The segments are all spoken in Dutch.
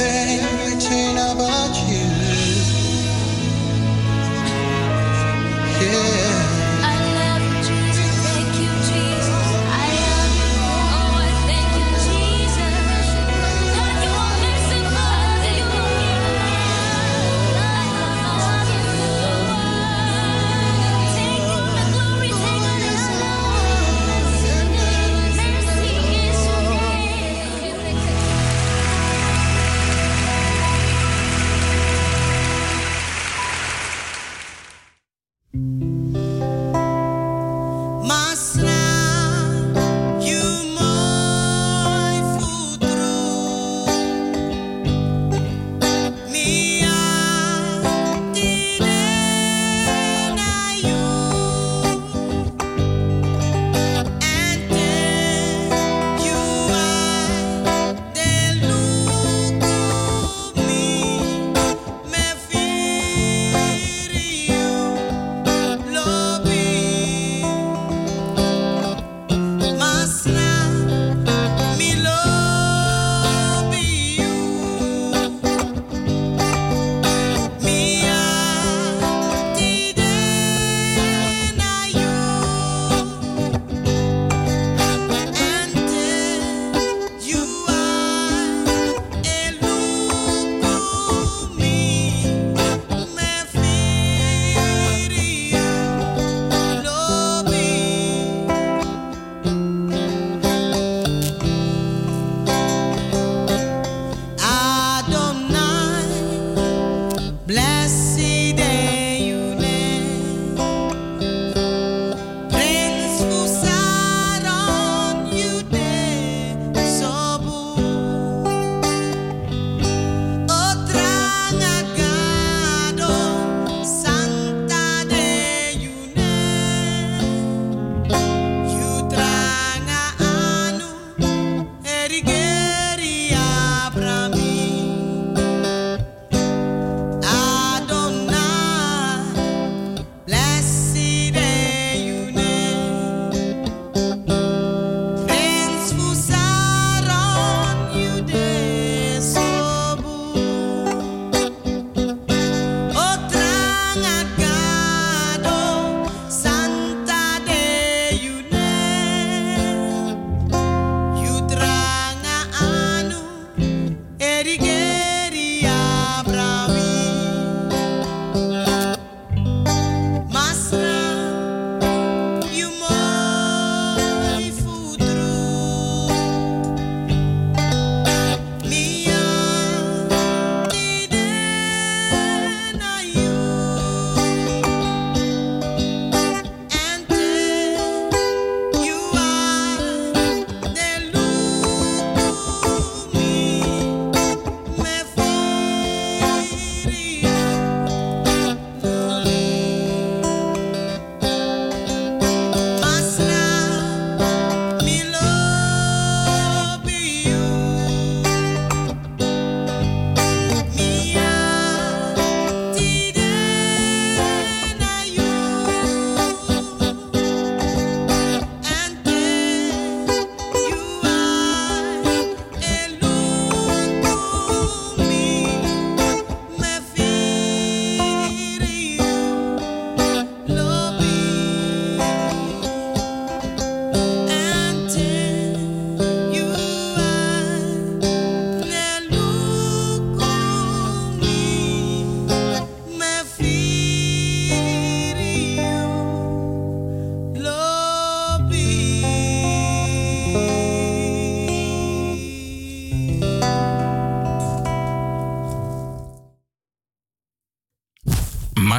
everything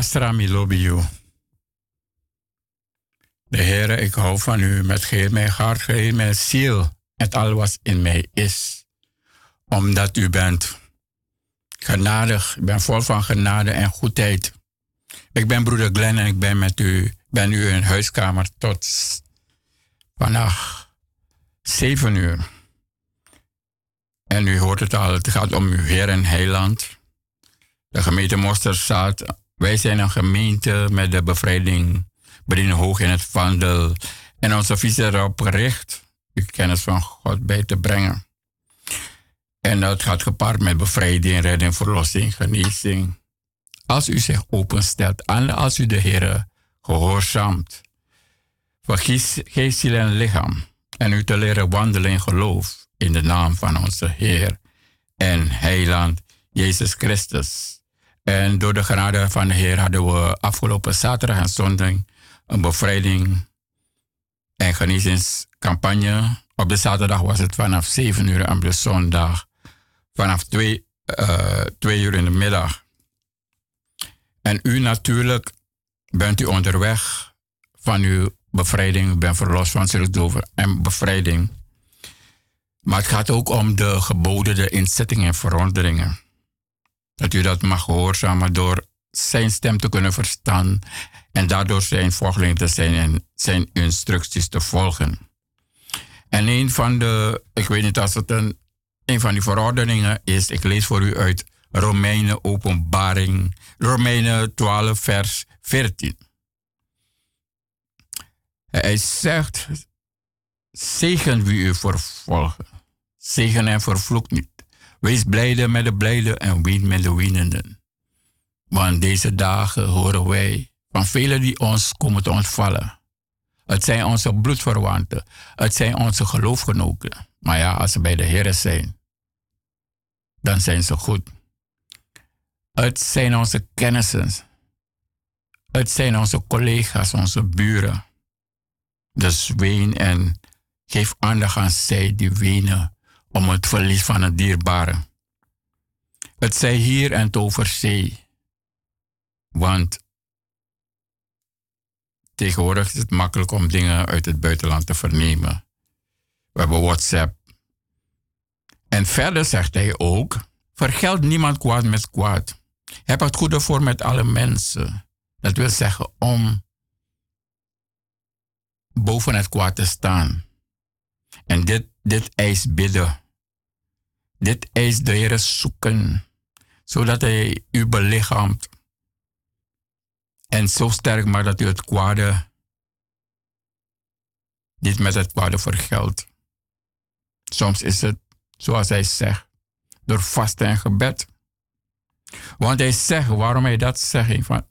Astra. De Heer, ik hou van u met geheel mijn hart, geheel mijn ziel, met al wat in mij is. Omdat u bent genadig, ik ben vol van genade en goedheid. Ik ben broeder Glenn en ik ben met u, ben u in huiskamer tot vannacht 7 uur. En u hoort het al, het gaat om uw Heer en Heiland. De gemeente Mosterzaad wij zijn een gemeente met de bevrijding Bediening Hoog in het Vandel. En onze visie erop gericht uw kennis van God bij te brengen. En dat gaat gepaard met bevrijding, redding, verlossing, genezing. Als u zich openstelt en als u de Heer gehoorzaamt. Geest, geest, ziel en lichaam. En u te leren wandelen in geloof in de naam van onze Heer en Heiland Jezus Christus. En door de genade van de Heer hadden we afgelopen zaterdag en zondag een bevrijding en genezingscampagne. Op de zaterdag was het vanaf 7 uur en op de zondag vanaf 2, uh, 2 uur in de middag. En u natuurlijk bent u onderweg van uw bevrijding. U bent verlost van zielsdover en bevrijding. Maar het gaat ook om de geboden, de inzettingen en veranderingen. Dat u dat mag gehoorzamen door zijn stem te kunnen verstaan en daardoor zijn volgeling te zijn en zijn instructies te volgen. En een van de, ik weet niet als het een, een van die verordeningen is, ik lees voor u uit Romeinen Openbaring, Romeinen 12, vers 14. Hij zegt, zegen wie u vervolgen. Zegen en vervloek niet. Wees blijde met de blijden en wien met de wienenden. Want deze dagen horen wij van velen die ons komen te ontvallen. Het zijn onze bloedverwanten. Het zijn onze geloofgenoten. Maar ja, als ze bij de Heer zijn, dan zijn ze goed. Het zijn onze kennissen. Het zijn onze collega's, onze buren. Dus ween en geef aandacht aan zij die wenen om het verlies van het dierbare. Het zij hier en over zee. Want tegenwoordig is het makkelijk om dingen uit het buitenland te vernemen. We hebben WhatsApp. En verder zegt hij ook: vergeld niemand kwaad met kwaad. Heb het goede voor met alle mensen. Dat wil zeggen om boven het kwaad te staan. En dit, dit eist bidden. Dit eist de Heer zoeken, zodat Hij u belichaamt. En zo sterk maar dat u het kwade niet met het kwade vergeldt. Soms is het, zoals Hij zegt, door vasten en gebed. Want Hij zegt, waarom Hij dat zegt, van,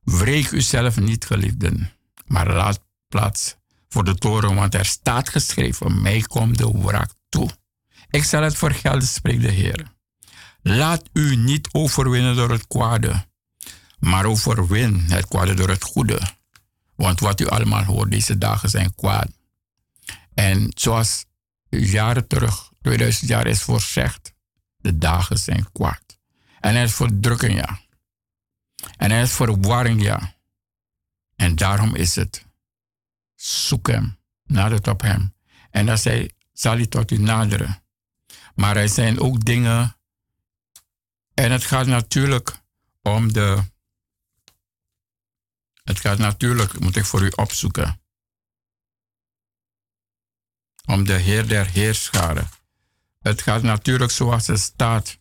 wreek uzelf niet, geliefden, maar laat plaats voor de toren, want er staat geschreven, mij komt de wraak toe. Ik zal het vergelden, spreekt de Heer. Laat u niet overwinnen door het kwade, maar overwin het kwade door het goede. Want wat u allemaal hoort deze dagen zijn kwaad. En zoals jaren terug, 2000 jaar is voorzegd, de dagen zijn kwaad. En er is verdrukking, ja. En er is verwarring, ja. En daarom is het zoek hem, nader op hem. En dan zei, zal hij tot u naderen. Maar er zijn ook dingen, en het gaat natuurlijk om de, het gaat natuurlijk, moet ik voor u opzoeken, om de Heer der Heerscharen. Het gaat natuurlijk zoals het staat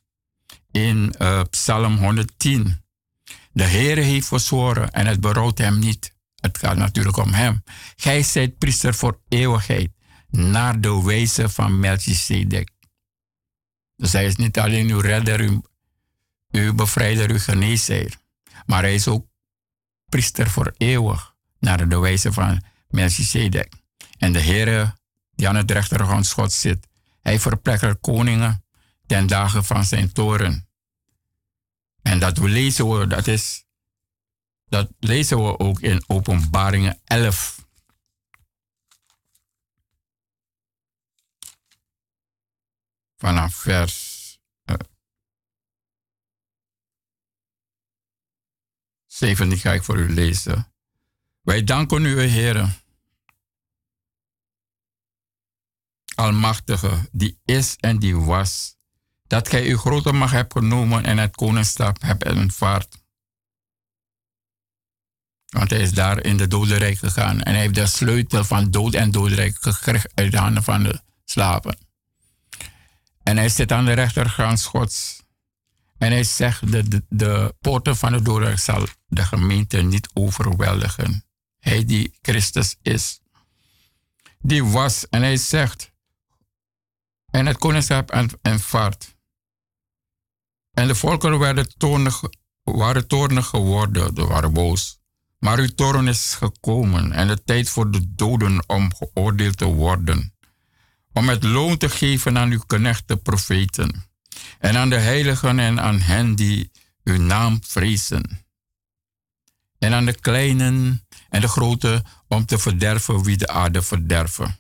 in uh, Psalm 110. De Heer heeft verzworen en het berouwt hem niet. Het gaat natuurlijk om hem. Gij zijt priester voor eeuwigheid, naar de wijze van Melchizedek. Dus hij is niet alleen uw redder, uw, bevrijder, uw geneesheer. Maar hij is ook priester voor eeuwig, naar de wijze van Melchizedek. En de Heere, die aan het rechterhand God zit, hij verplettert koningen ten dagen van zijn toren. En dat we lezen we, dat is dat lezen we ook in Openbaringen 11. Vanaf vers uh, 17 ga ik voor u lezen. Wij danken u, Heer, Almachtige, die is en die was, dat gij uw grote macht hebt genomen en het koningschap hebt aanvaard want hij is daar in de dodenrijk gegaan. En hij heeft de sleutel van dood en dodenrijk gekregen uit de handen van de slaven. En hij zit aan de rechtergang Gods. En hij zegt, de, de, de poorten van de doden zal de gemeente niet overweldigen. Hij die Christus is. Die was, en hij zegt, en het koningschap vaart. En de volkeren werden toornig, waren toornig geworden, ze waren boos. Maar uw toorn is gekomen en de tijd voor de doden om geoordeeld te worden. Om het loon te geven aan uw knechten profeten. En aan de heiligen en aan hen die uw naam vrezen. En aan de kleinen en de grote om te verderven wie de aarde verderven.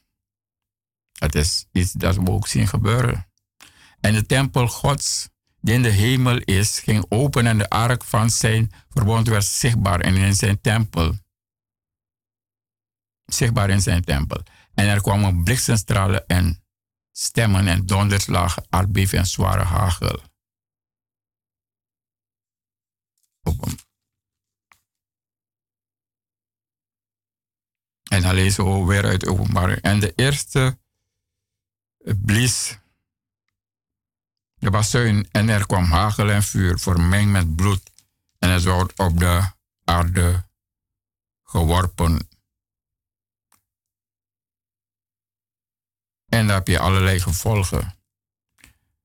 Het is iets dat we ook zien gebeuren. En de tempel Gods, die in de hemel is, ging open en de ark van zijn verbond werd zichtbaar in zijn tempel. Zichtbaar in zijn tempel. En er kwamen bliksemstralen en stemmen en donderslagen, aardbeving en zware hagel. En dan lezen we weer uit openbaring. En de eerste blies de bazuin en er kwam hagel en vuur vermengd met bloed en het wordt op de aarde geworpen. En daar heb je allerlei gevolgen.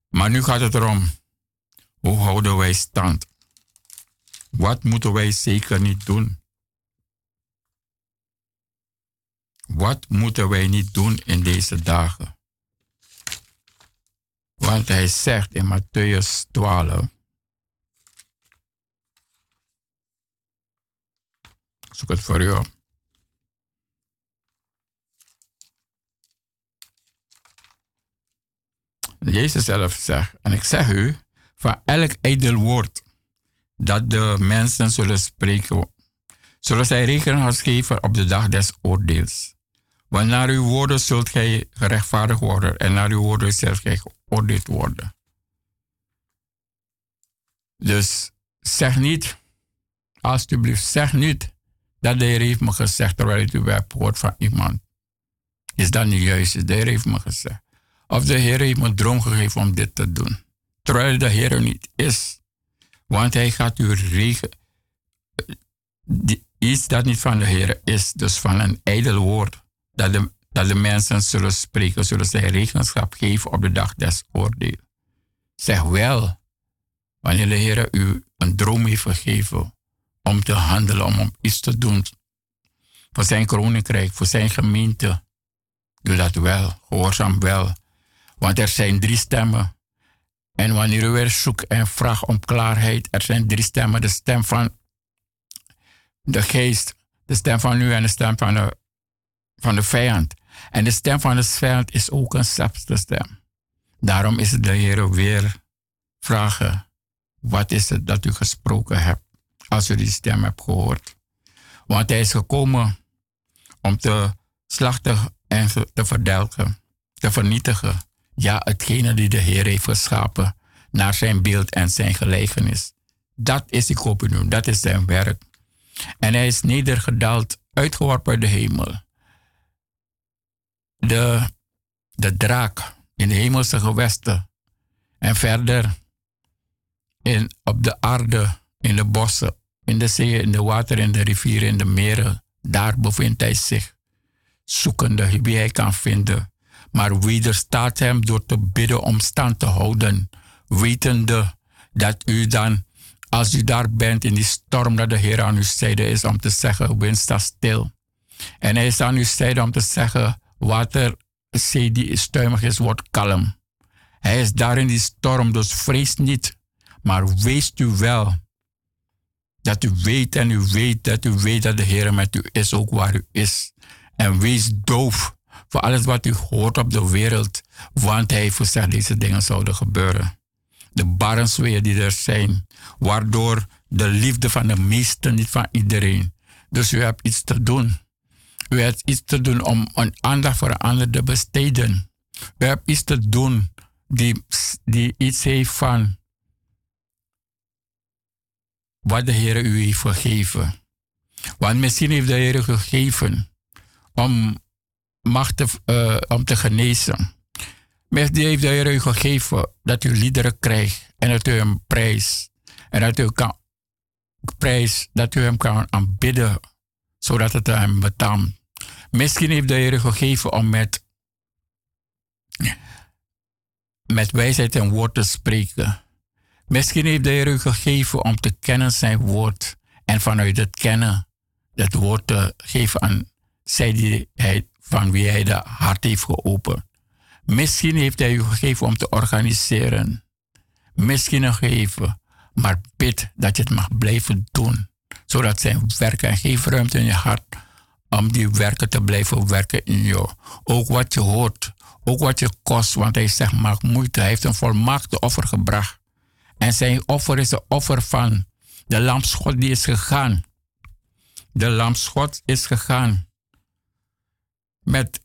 Maar nu gaat het erom, hoe houden wij stand? Wat moeten wij zeker niet doen? Wat moeten wij niet doen in deze dagen? Want hij zegt in Matthäus 12. Zoek het voor u op. Jezus zelf zegt, en ik zeg u, van elk ijdel woord dat de mensen zullen spreken, zullen zij rekenschap geven op de dag des oordeels. Want naar uw woorden zult gij gerechtvaardigd worden en naar uw woorden zult gij geoordeeld worden. Dus zeg niet, alsjeblieft, zeg niet dat de Heer heeft me gezegd terwijl je het hoort van iemand. Is dat niet juist? De Heer heeft me gezegd. Of de Heer heeft me een droom gegeven om dit te doen. Terwijl de Heer er niet is. Want hij gaat u regen. Iets dat niet van de Heer is, dus van een ijdel woord dat de, mensen zullen spreken, zullen zij rekenschap geven op de dag des oordeel. Zeg wel, wanneer de Heer u een droom heeft gegeven om te handelen, om, om iets te doen voor zijn koninkrijk, voor zijn gemeente, doe dat wel, gehoorzaam wel. Want er zijn drie stemmen. En wanneer u weer zoekt en vraagt om klaarheid, er zijn drie stemmen. De stem van de geest, de stem van u en de stem van de van de vijand. En de stem van de vijand is ook een zachte stem. Daarom is de Heer weer vragen, wat is het dat u gesproken hebt als u die stem hebt gehoord? Want hij is gekomen om te slachten en te verdelgen, te vernietigen. Ja, hetgene die de Heer heeft geschapen naar zijn beeld en zijn gelijkenis. Dat is kopen dat is zijn werk. En hij is nedergedaald, uitgeworpen uit de hemel de, de draak in de hemelse gewesten. En verder in, op de aarde, in de bossen, in de zee, in de water, in de rivieren, in de meren. Daar bevindt hij zich, zoekende wie hij kan vinden. Maar wederstaat hem door te bidden om stand te houden, wetende dat u dan, als u daar bent in die storm dat de Heer aan uw zijde is, om te zeggen, wind sta stil. En hij is aan uw zijde om te zeggen, water, zee die stuimig is, wordt kalm. Hij is daar in die storm, dus vrees niet. Maar wees u wel. Dat u weet en u weet dat u weet dat de Heer met u is, ook waar u is. En wees doof voor alles wat u hoort op de wereld, want hij voorzegt deze dingen zouden gebeuren. De barrensweeën die er zijn, waardoor de liefde van de meesten, niet van iedereen. Dus u hebt iets te doen. U hebt iets te doen om een aandacht voor een ander te besteden. U hebt iets te doen die, die iets heeft van wat de Heer u heeft gegeven. Want misschien heeft de Heer gegeven om, macht te, uh, om te genezen. Misschien heeft de Heer u gegeven dat u liederen krijgt en dat u hem prijst. En dat u kan prijs, dat u hem kan aanbidden, zodat het hem betaamt. Misschien heeft de Heer gegeven om met, met wijsheid en woord te spreken. Misschien heeft de Heer gegeven om te kennen zijn woord en vanuit het kennen het woord te geven aan zij die hij, van wie hij de hart heeft geopend. Misschien heeft hij u gegeven om te organiseren. Misschien nog gegeven, maar bid dat je het mag blijven doen, zodat zijn werken en geef ruimte in je hart om die werken te blijven werken in jou. Ook wat je hoort, ook wat je kost, want hij zegt maak moeite. Hij heeft een volmaakte offer gebracht. En zijn offer is een offer van de lamschot die is gegaan. De lamschot is gegaan. Met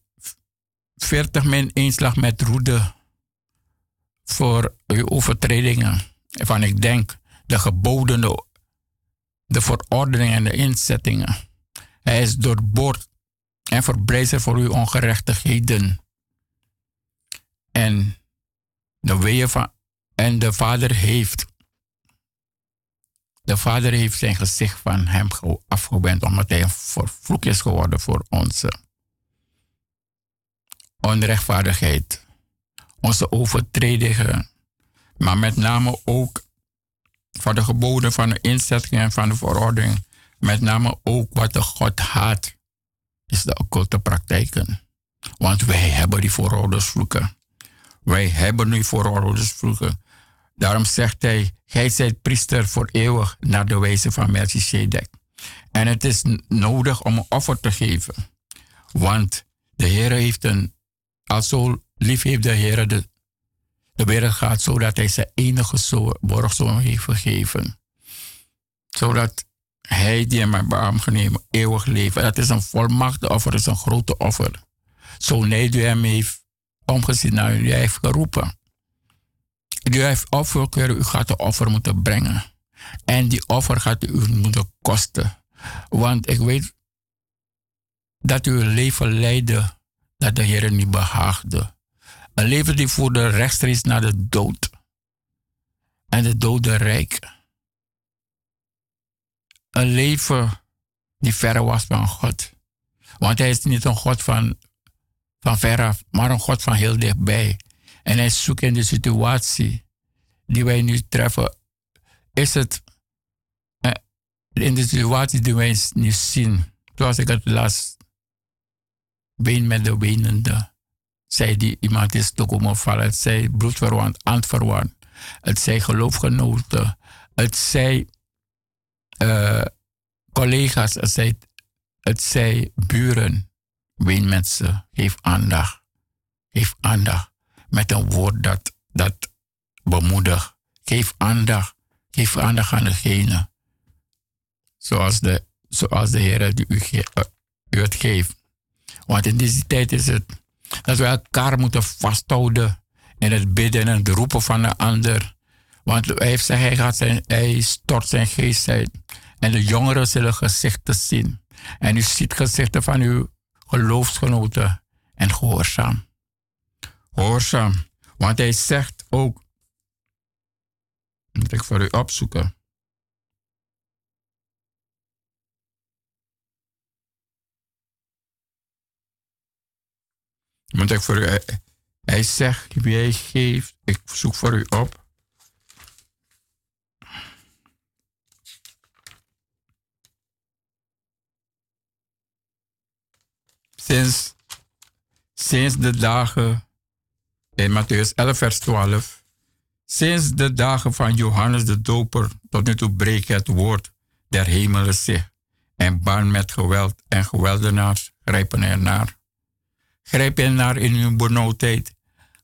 40 min slag met roede voor uw overtredingen. Van ik denk de geboden, de, de verordeningen en de inzettingen. Hij is doorboord en verbrijzeld voor uw ongerechtigheden. En de weeën van en de vader heeft de vader heeft zijn gezicht van hem afgewend omdat hij vervloek is geworden voor onze onrechtvaardigheid, onze overtredingen, maar met name ook van de geboden van de inzetting en van de verordening, met name ook wat de God haat, is de occulte praktijken. Want wij hebben die vooroudersvloeken. Wij hebben die vooroudersvloeken. Daarom zegt hij, gij zijt priester voor eeuwig naar de wijze van Melchizedek. En het is nodig om een offer te geven. Want de Heer heeft een, als zo lief heeft de Heer de, de wereld gaat, zodat hij zijn enige borgzoon heeft gegeven. Zodat hij die hem heeft genomen eeuwig leven. Dat is een volmachte offer, dat is een grote offer. Zo nee, u hem heeft omgezien naar u heeft geroepen. U heeft offer, u gaat de offer moeten brengen. En die offer gaat u moeten kosten. Want ik weet dat u leven leidde dat de Heer niet behaagde. Een leven die voerde rechtstreeks naar de dood. En de dode rijk. Een leven die ver was van God. Want hij is niet een God van, van veraf, maar een God van heel dichtbij. En hij zoekt in de situatie die wij nu treffen, is het eh, in de situatie die wij nu zien, zoals ik het laatst been met de wenende, zei die iemand is te komen vallen, het zei bloedverwant, antverwant, het zei geloofgenoten, het zei uh, collega's, het zei buren, ween mensen, geef aandacht, geef aandacht. Met een woord dat, dat bemoedig. Geef aandacht. Geef aandacht aan degene. Zoals de, zoals de Heer u, u het geeft. Want in deze tijd is het dat we elkaar moeten vasthouden in het bidden en het roepen van de ander. Want hij heeft hij, gaat zijn, hij stort zijn geest uit. En de jongeren zullen gezichten zien. En u ziet gezichten van uw geloofsgenoten en gehoorzaam. Gehoorzaam. Want hij zegt ook, moet ik voor u opzoeken. Moet ik voor u, hij zegt, wie hij geeft, ik zoek voor u op. Sinds, sinds de dagen in Matthäus 11, vers 12 Sinds de dagen van Johannes de Doper tot nu toe breekt het woord der hemelen zich en baan met geweld en geweldenaars grijpen ernaar. Grijp ernaar in uw benauwdheid.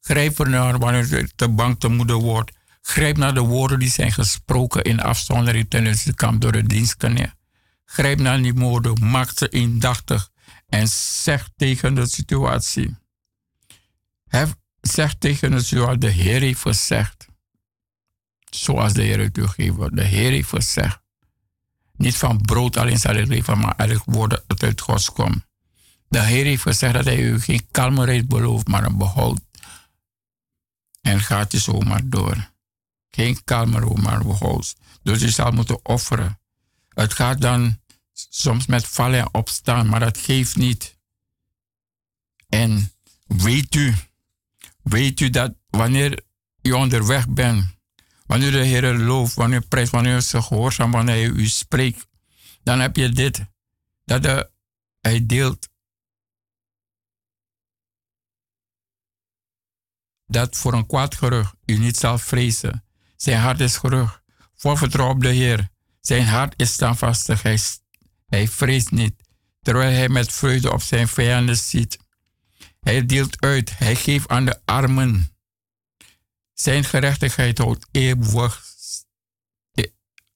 Grijp ernaar wanneer u te bang te moeder wordt. Grijp naar de woorden die zijn gesproken in afzondering tijdens de kamp door de dienstknecht. Grijp naar die woorden, maak ze indachtig en zeg tegen de situatie. Zeg tegen de situatie, de Heer heeft gezegd zoals de Heer het geeft. De Heer heeft gezegd. Niet van brood alleen zal ik leven, maar elk woord dat uit God komt. De Heer heeft gezegd dat hij u geen kalmerheid belooft, maar een behoud. En gaat je zomaar door. Geen kalmer maar hoos. Dus je zal moeten offeren. Het gaat dan soms met vallen en opstaan, maar dat geeft niet. En weet u, weet u dat wanneer u onderweg bent, wanneer de Heer looft, wanneer prijst, wanneer zich gehoorzaam, wanneer hij u spreekt, dan heb je dit. Dat de, hij deelt dat voor een kwaad gerucht u niet zal vrezen. Zijn hart is gerug. Vol vertrouwen op de Heer. Zijn hart is standvastig. Hij, hij vreest niet. Terwijl hij met vreugde op zijn vijanden ziet. Hij deelt uit. Hij geeft aan de armen. Zijn gerechtigheid houdt eeuwig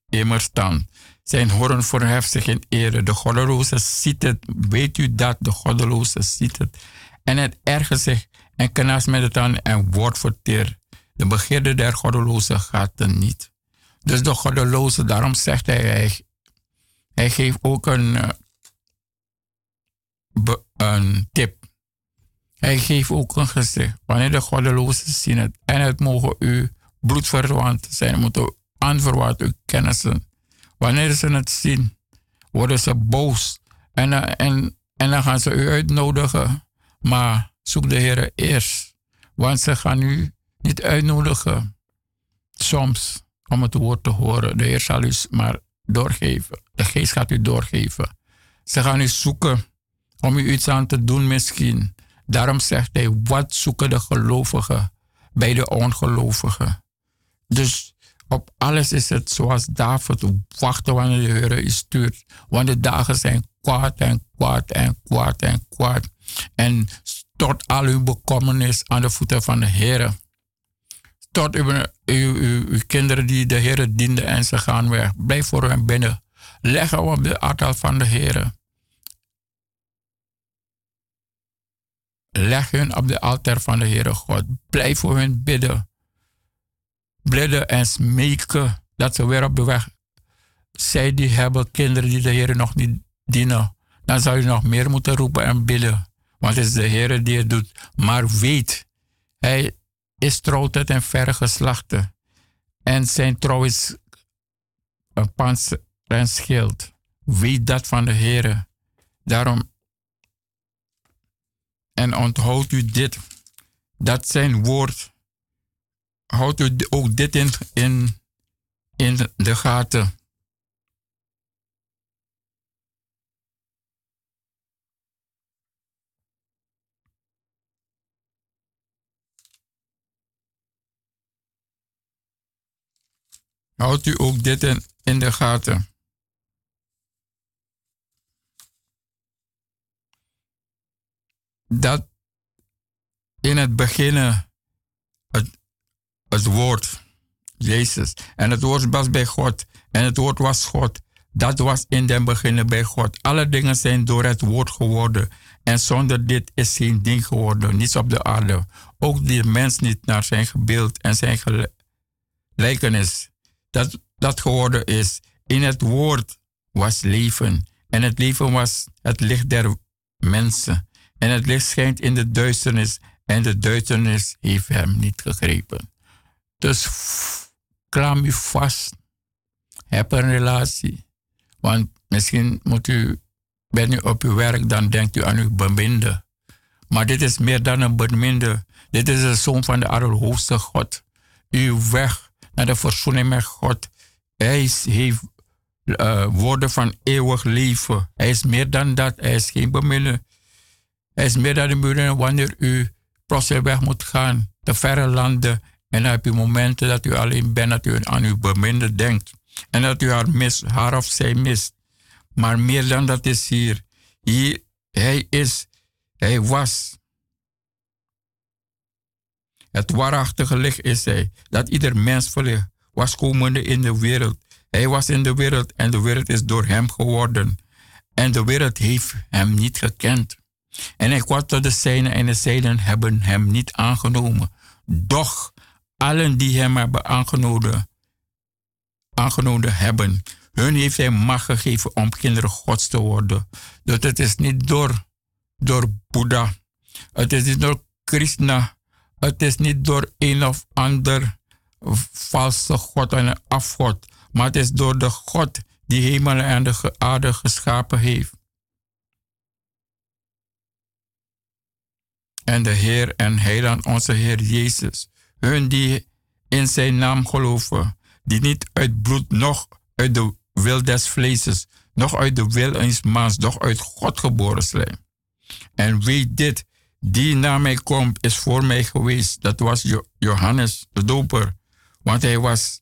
immer stand. Zijn hoorn verheft zich in ere. De goddeloze ziet het. Weet u dat? De goddeloze ziet het. En het ergert zich en knast met het aan en wordt verteerd. De begeerde der goddeloze gaat er niet. Dus de goddeloze, daarom zegt hij, hij, hij geeft ook een, eh, een tip. Hij geeft ook een gezicht. Wanneer de goddelozen zien het en het mogen u bloedverwanten zijn, moeten aanverwant uw kennissen. Wanneer ze het zien, worden ze boos en, eh, en, en dan gaan ze u uitnodigen. Maar zoek de Heer eerst, want ze gaan u niet uitnodigen. Soms om het woord te horen. De Heer zal u maar doorgeven. De geest gaat u doorgeven. Ze gaan u zoeken om u iets aan te doen misschien. Daarom zegt hij, wat zoeken de gelovigen bij de ongelovigen? Dus op alles is het zoals David, wachten wanneer de Heer u stuurt. Want de dagen zijn kwaad en kwaad en kwaad en kwaad. En stort al uw bekommernis aan de voeten van de Heer. Tot uw, uw, uw, uw kinderen die de Heer dienden en ze gaan weg. Blijf voor hen binnen. Leg hem op de altaar van de Heer. Leg hun op de altaar van de Heere God. Blijf voor hen bidden. Bidden en smeken dat ze weer op de weg. Zij die hebben kinderen die de Heer nog niet dienen. Dan zou je nog meer moeten roepen en bidden. Want het is de Heer die het doet. Maar weet, hij is trouw tot en verre geslachten. En zijn trouw is een panzer en schild. Weet dat van de Heer. Daarom en onthoud u dit. Dat zijn woord. Houd u ook dit in, in, in de gaten. Houdt u ook dit in, de gaten. dat in het begin het, het woord, Jezus, en het woord was bij God, en het woord was God. Dat was in den beginnen bij God. Alle dingen zijn door het woord geworden. En zonder dit is geen ding geworden, niets op de aarde. Ook de mens niet naar zijn gebeeld en zijn gelijkenis. Dat, dat geworden is. In het woord was leven. En het leven was het licht der mensen. En het licht schijnt in de duisternis en de duisternis heeft hem niet gegrepen. Dus klam u vast. Heb een relatie. Want misschien moet u, bent u op uw werk, dan denkt u aan uw beminde. Maar dit is meer dan een beminde. Dit is de zoon van de Allerhoogste God. Uw weg naar de verzoening met God. Hij heeft uh, woorden van eeuwig leven. Hij is meer dan dat. Hij is geen beminde. Hij is meer dan de muren wanneer u plotseling weg moet gaan, de verre landen. En dan heb je momenten dat u alleen bent, dat u aan uw beminde denkt. En dat u haar mist, haar of zij mist. Maar meer dan dat is hier. hier hij is, hij was. Het waarachtige licht is hij, dat ieder mens was komende in de wereld. Hij was in de wereld en de wereld is door hem geworden. En de wereld heeft hem niet gekend. En hij kwam tot de zijnen en de zijnen hebben hem niet aangenomen. Doch allen die hem hebben aangenomen, aangenomen hebben, hun heeft hij macht gegeven om kinderen gods te worden. Dus het is niet door, door Boeddha, het is niet door Krishna, Het is niet door een of ander valse God en een afgod, maar het is door de God die hemel en de aarde geschapen heeft. En de Heer en Heiland onze Heer Jezus, hun die in zijn naam geloven, die niet uit bloed, noch uit de wil des vleeses, noch uit de wil eens mans, doch uit God geboren zijn. En weet dit, die na mij komt, is voor mij geweest. Dat was Jo- Johannes de doper. Want hij was,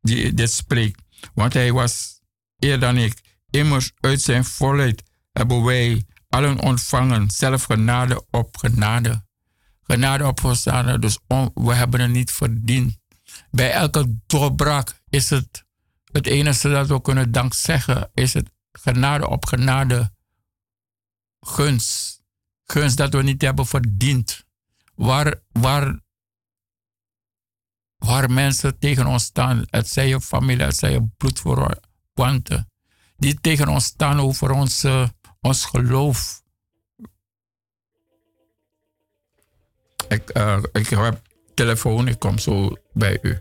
die dit spreekt, want hij was eer dan ik. Immers uit zijn volheid hebben wij allen ontvangen, zelf genade op genade. Genade op genade, dus we hebben het niet verdiend. Bij elke doorbraak is het het enige dat we kunnen dank zeggen, is het genade op genade gunst. Gunst dat we niet hebben verdiend. Waar, waar, waar mensen tegen ons staan, het zij je familie, het zij je bloedverwanten, die tegen ons staan over ons, ons geloof. Ik, eh, ik heb telefoon, ik kom zo bij u.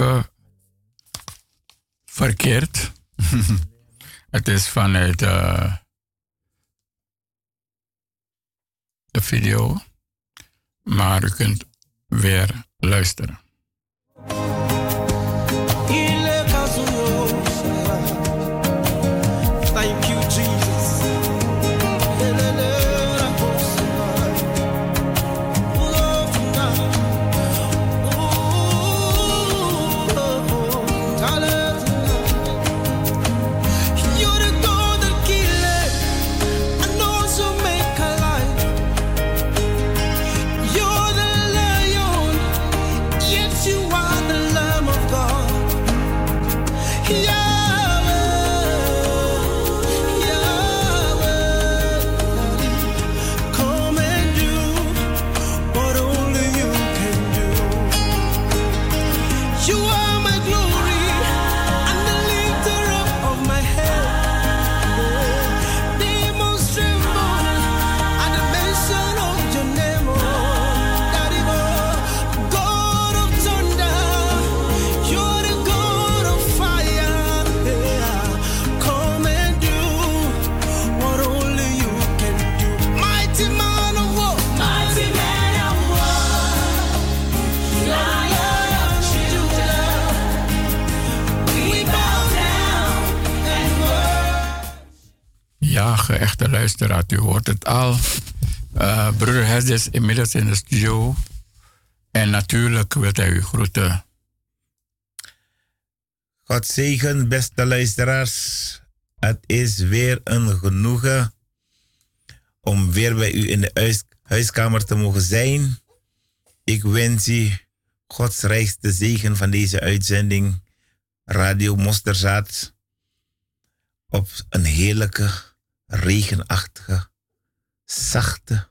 even verkeerd. het is vanuit eh, de video, maar u kunt weer luisteren. Ja, geëchte luisteraar, u hoort het al. Eh broeder Hes is inmiddels in de studio. En natuurlijk wil hij u groeten. God zegen, beste luisteraars. Het is weer een genoegen om weer bij u in de huis- huiskamer te mogen zijn. Ik wens u Gods rijkste zegen van deze uitzending, Radio Mosterzaad, op een heerlijke, regenachtige, zachte.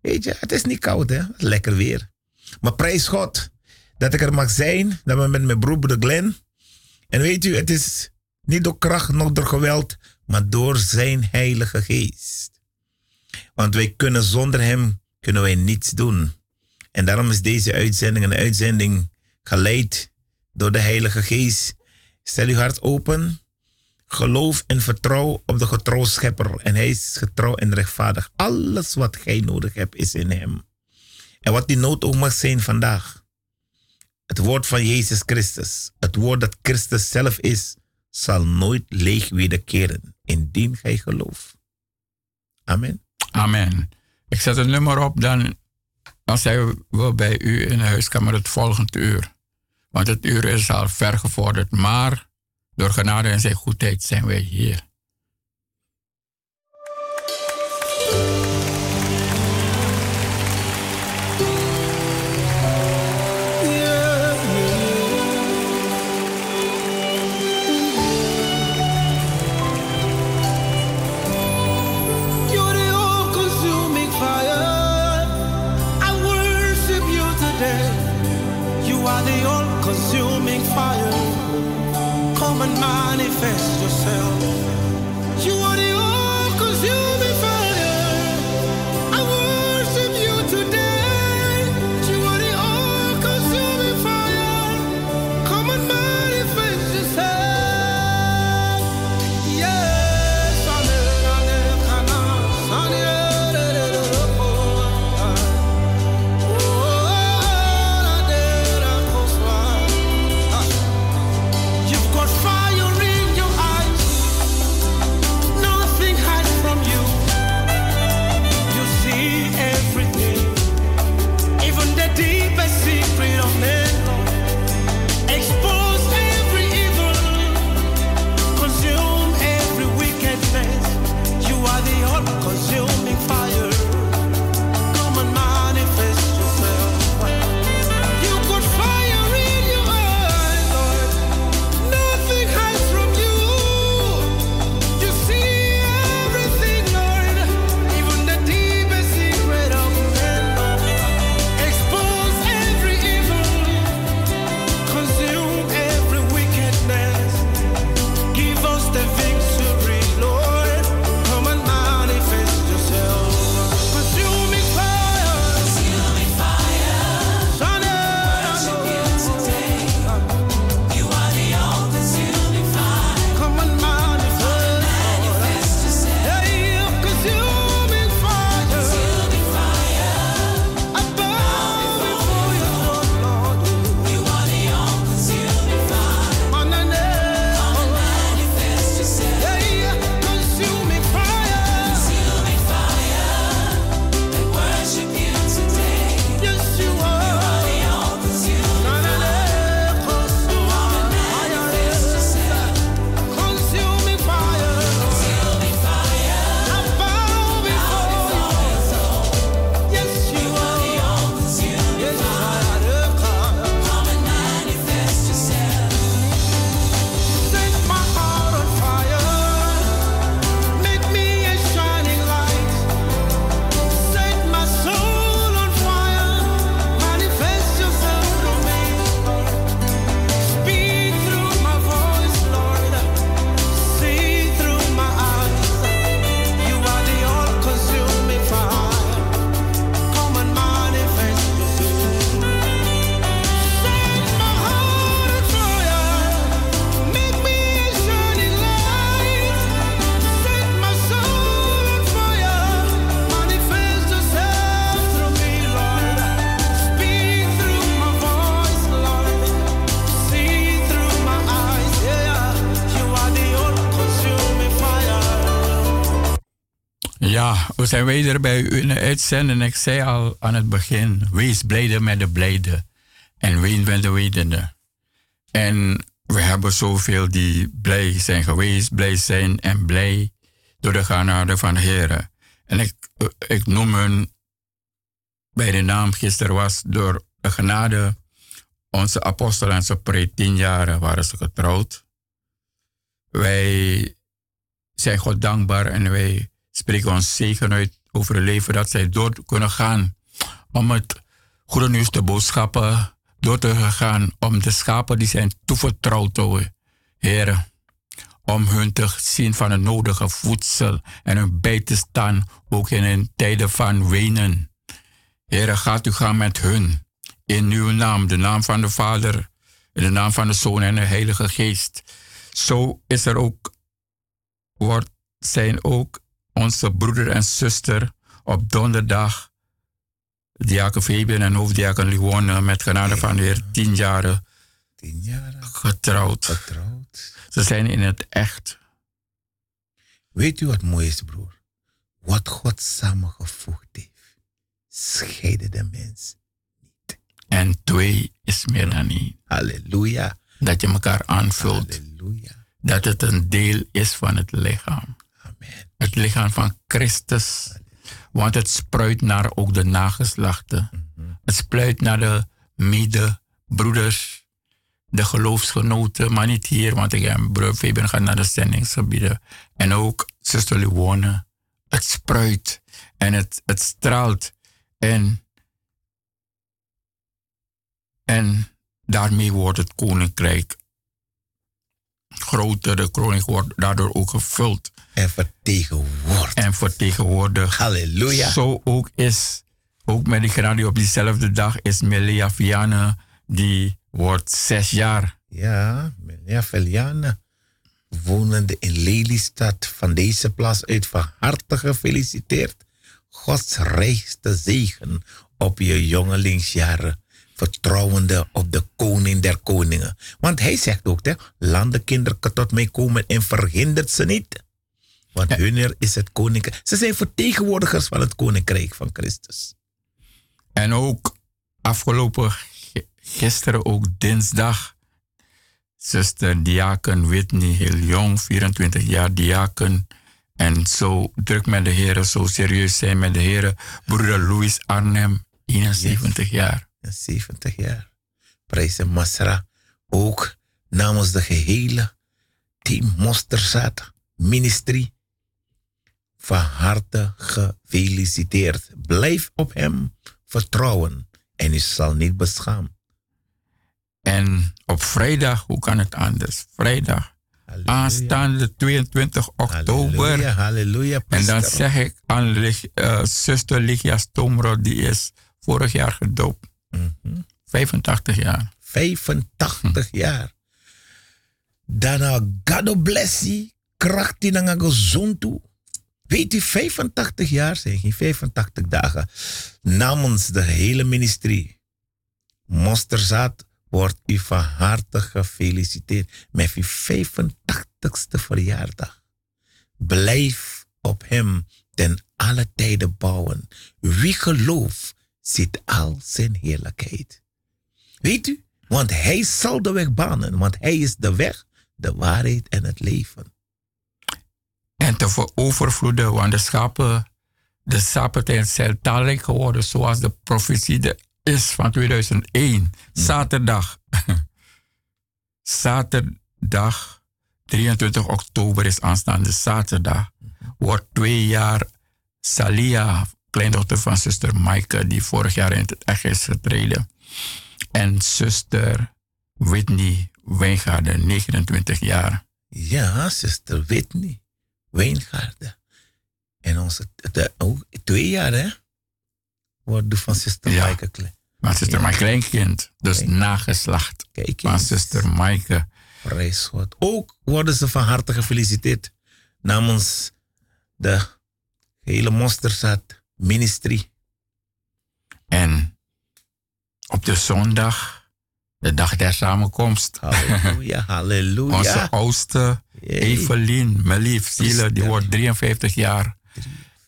Weet je, het is niet koud, hè? Lekker weer. Maar prijs God dat ik er mag zijn, dat we met mijn broer Glenn. En weet u, het is niet door kracht, nog door geweld, maar door zijn heilige geest. Want wij kunnen zonder hem, kunnen wij niets doen. En daarom is deze uitzending een uitzending geleid door de heilige geest. Stel uw hart open, geloof en vertrouw op de getrouw schepper. En hij is getrouw en rechtvaardig. Alles wat gij nodig hebt is in hem. En wat die nood ook mag zijn vandaag. Het woord van Jezus Christus, het woord dat Christus zelf is, zal nooit leeg wederkeren, indien gij gelooft. Amen. Amen. Ik zet een nummer op, dan, dan zijn we bij u in de huiskamer het volgende uur. Want het uur is al ver gevorderd, maar door genade en zijn goedheid zijn wij hier. Zijn weder bij u in de uitzending. Ik zei al aan het begin, wees blijde met de blijde. En ween met de. En we hebben zoveel die blij zijn geweest, blij zijn en blij door de genade van de Heer. En ik, ik noem hun bij de naam gisteren was door de genade. Onze apostel en zijn pre tien jaren waren ze getrouwd. Wij zijn God dankbaar en wij spreken ons zegen uit over het leven dat zij door kunnen gaan om het goede nieuws te boodschappen door te gaan om de schapen die zijn toevertrouwd te. Heren, om hun te zien van het nodige voedsel en hun bij te staan, ook in een tijden van wenen. Heren, gaat u gaan met hun. In uw naam, de naam van de Vader, in de naam van de Zoon en de Heilige Geest. Zo is er ook, wordt, zijn ook onze broeder en zuster op donderdag, diaken Fabian en hoofddiaken Liwone, met genade van de Heer, tien jaren Tien getrouwd. getrouwd. Ze zijn in het echt. Weet u wat mooi is, broer? Wat God samengevoegd heeft, scheiden de mens. En twee is meer dan één. Halleluja. Dat je elkaar aanvult. Halleluja. Dat het een deel is van het lichaam. Het lichaam van Christus. Want het spruit naar ook de nageslachten. Het spruit naar de medebroeders, de geloofsgenoten, maar niet hier, want ik heb broer Fabian gaat naar de zendingsgebieden. En ook zuster Liwone. Het spruit en het, het straalt. En, en daarmee wordt het koninkrijk groter. De koninkrijk wordt daardoor ook gevuld En vertegenwoordigd. en. Halleluja. Zo ook is, ook met die genade op diezelfde dag, is Melia Viane, die wordt zes jaar. Ja, meneer Veliane, wonende in Lelystad, van deze plaats uit van harte gefeliciteerd. Gods rijkste zegen op je jongelingsjaren, vertrouwende op de koning der koningen. Want hij zegt ook, hè, laat de kinderen tot mij komen en verhindert ze niet. Want hunner is het koninkrijk. Ze zijn vertegenwoordigers van het koninkrijk van Christus. En ook afgelopen gisteren, ook dinsdag, zuster Diaken Whitney, heel jong, 24 jaar diaken. En zo druk met de heren, zo serieus zijn met de heren. Broeder Louis Arnhem, 71 jaar. Ja, 70 jaar. Prijs en Masra. Ook namens de gehele team Mosterzaad Ministry. Van harte gefeliciteerd. Blijf op hem vertrouwen en u zal niet beschaamd. En op vrijdag, hoe kan het anders? Vrijdag, Halleluja. aanstaande 22 oktober. Halleluja, halleluja. En dan zeg ik aan eh, zuster Ligia Stomro, die is vorig jaar gedoopt. Mhm. 85 jaar. 85 jaar. Daarna, God bless you. Kracht in een gezond toe. Weet u, 85 jaar zijn geen 85 dagen. Namens de hele ministerie. Mosterzaad wordt u van harte gefeliciteerd met uw 85ste verjaardag. Blijf op hem ten alle tijden bouwen. Wie gelooft, ziet al zijn heerlijkheid. Weet u? Want hij zal de weg banen. Want hij is de weg, de waarheid en het leven. En te ver- overvloeden, want de schapen, de schapen zijn talrijk geworden, zoals de profetie is van 2001. Zaterdag. Zaterdag, 23 oktober is aanstaande zaterdag. Wordt twee jaar Salia, kleindochter van zuster Maaike, die vorig jaar in het echt is getreden. En zuster Whitney Wijngaarden, 29 jaar. Ja, zuster Whitney. Wijngaarden. En onze de, ook twee jaar, hè? Wordt van zuster Ja. Maaike Klein. Zuster mijn kleinkind, dus Kijk. nageslacht Kijk van eens. zuster Maaike. Prijs God. Ook worden ze van harte gefeliciteerd. Namens de hele Mosterzaad Ministry. En op de zondag, de dag der samenkomst, Halleluja, halleluja. onze oudste Jee. Evelien, mijn lief, die wordt 53 jaar.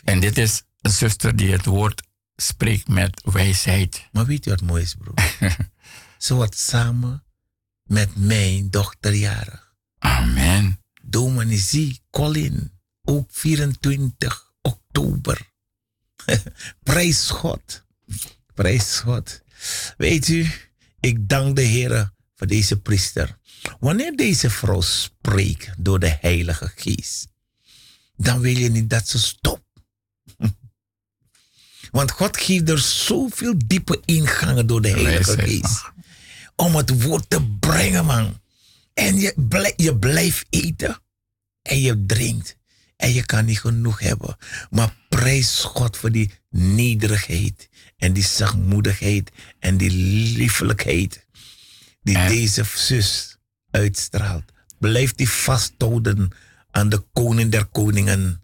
En dit is een zuster die het woord spreekt met wijsheid. Maar weet je wat mooi is, broer? Ze wordt samen met mijn dochter jarig. Amen. Dominee Colin, ook 24 oktober. Prijs God. Prijs God. Weet u, ik dank de Heer voor deze priester. Wanneer deze vrouw spreekt door de Heilige Geest, dan wil je niet dat ze stopt. Want God geeft er zoveel diepe ingangen door de Heilige Geest. Om het woord te brengen, man. En je, blij- je blijft eten. En je drinkt. En je kan niet genoeg hebben. Maar prijs God voor die nederigheid. En die zachtmoedigheid. En die liefelijkheid. Die En- deze zus uitstraalt. Blijf die vasthouden aan de koning der koningen.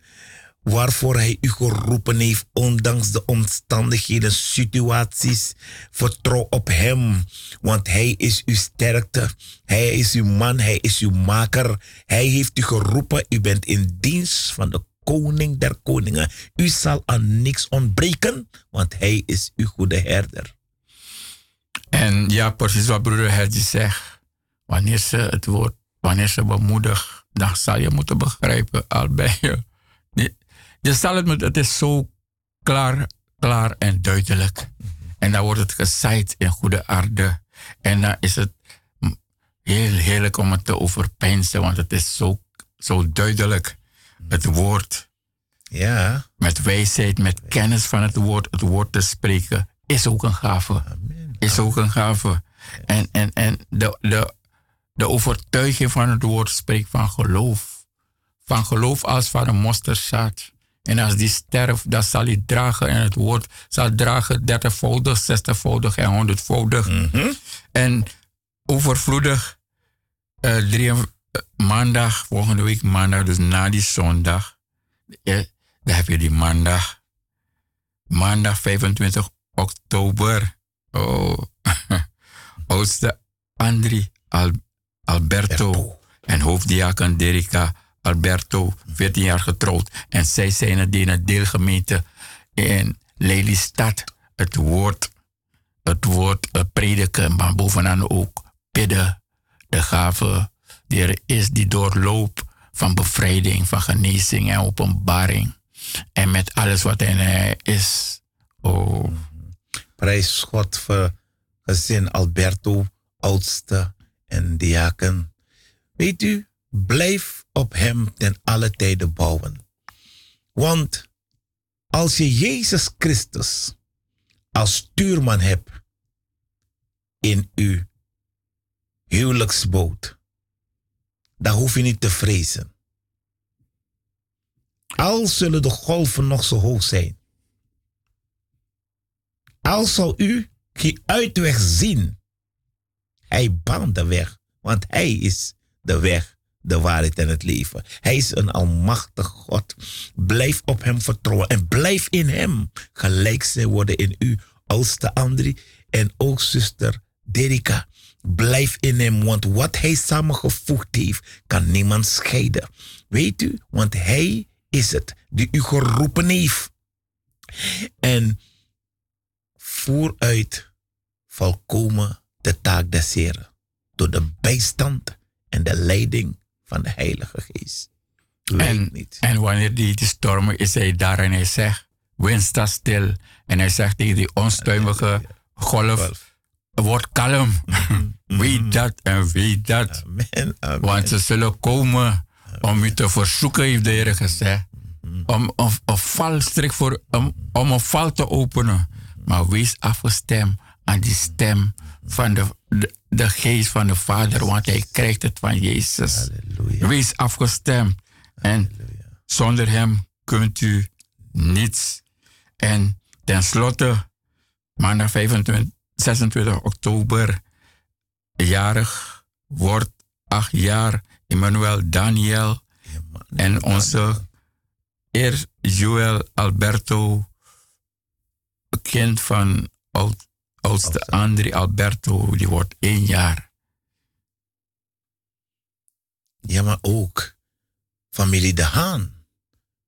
Waarvoor hij u geroepen heeft, ondanks de omstandigheden, situaties. Vertrouw op hem, want hij is uw sterkte. Hij is uw man, hij is uw maker. Hij heeft u geroepen, u bent in dienst van de koning der koningen. U zal aan niks ontbreken, want hij is uw goede herder. En ja, precies wat broeder Hertje zegt. Wanneer ze het woord, wanneer ze bemoedigt, dan zal je moeten begrijpen, al ben je. Je, zal het moeten, het is zo klaar, klaar en duidelijk. En dan wordt het gezaaid in goede aarde. En dan is het heel heerlijk om het te overpeinzen, want het is zo, zo duidelijk. Het woord, Ja, met wijsheid, met kennis van het woord, het woord te spreken, is ook een gave is ook een gave. En, en, en de, de, de overtuiging van het woord spreekt van geloof. Van geloof als van een mosterdzaad. En als die sterft, dan zal hij dragen. En het woord zal dragen dertigvoudig, zestigvoudig en honderdvoudig. En overvloedig. eh drie, eh, maandag, volgende week maandag, dus na die zondag. eh, dan heb je die maandag. Maandag 25 oktober. Oh, oudste Andri Al- Alberto en hoofddiaken Derika Alberto, 14 jaar getrouwd. En zij zijn het in het deelgemeente in Lelystad. Het woord, het woord eh, prediken, maar bovenaan ook bidden. De gave die er is, die doorloopt van bevrijding, van genezing en openbaring. En met alles wat in hij is. Oh, prijs God voor gezin Alberto, oudste en diaken. Weet u, blijf op hem ten alle tijden bouwen. Want als je Jezus Christus als stuurman hebt in uw huwelijksboot, dan hoef je niet te vrezen. Al zullen de golven nog zo hoog zijn, al zou u geen uitweg zien, hij baant de weg, want hij is de weg, de waarheid en het leven. Hij is een almachtig God. Blijf op hem vertrouwen en blijf in hem. Gelijk zij worden in u, oudste Andri en ook zuster Derika. Blijf in hem, want wat hij samengevoegd heeft, kan niemand scheiden. Weet u, want hij is het die u geroepen heeft. En voer uit volkomen de taak des Heren door de bijstand en de leiding van de Heilige Geest. En, niet. en wanneer die, die stormen is hij daar en hij zegt, wind staat stil. En hij zegt tegen die onstuimige golf, word kalm. Weet dat en weet dat. Amen, amen. Want ze zullen komen om u te verzoeken, heeft de Heer gezegd. Om om een valstrik voor, om, om een val te openen. Maar wees afgestemd aan die stem van de, de, de geest van de Vader, want hij krijgt het van Jezus. Halleluja. Wees afgestemd. En zonder hem kunt u niets. En tenslotte, maandag 25, 26 oktober, jarig wordt acht jaar Emmanuel Daniel en onze eer Joel Alberto, kind van oud, oudste André Alberto, die wordt één jaar. Ja, maar ook familie De Haan,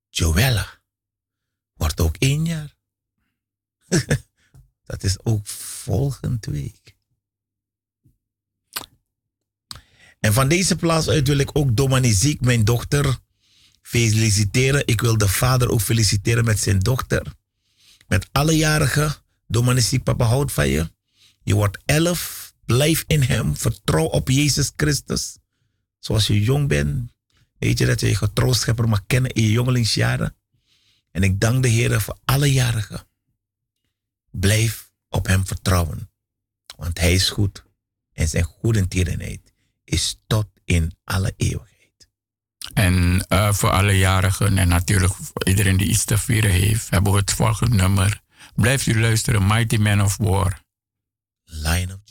Joella, wordt ook één jaar. Dat is ook volgende week. En van deze plaats uit wil ik ook Dominique, mijn dochter, feliciteren. Ik wil de vader ook feliciteren met zijn dochter. Met alle jarigen. Dominique, papa houdt van je. Je wordt elf. Blijf in hem. Vertrouw op Jezus Christus. Zoals je jong bent. Weet je dat je je getroostschepper mag kennen in je jongelingsjaren. En ik dank de Heer voor alle jarigen. Blijf op hem vertrouwen. Want hij is goed. En zijn goedentierenheid is tot in alle eeuwigheid. En eh, voor alle jarigen en natuurlijk voor iedereen die iets te vieren heeft, hebben we het volgende nummer. Blijft u luisteren, Mighty Man of War. Lion of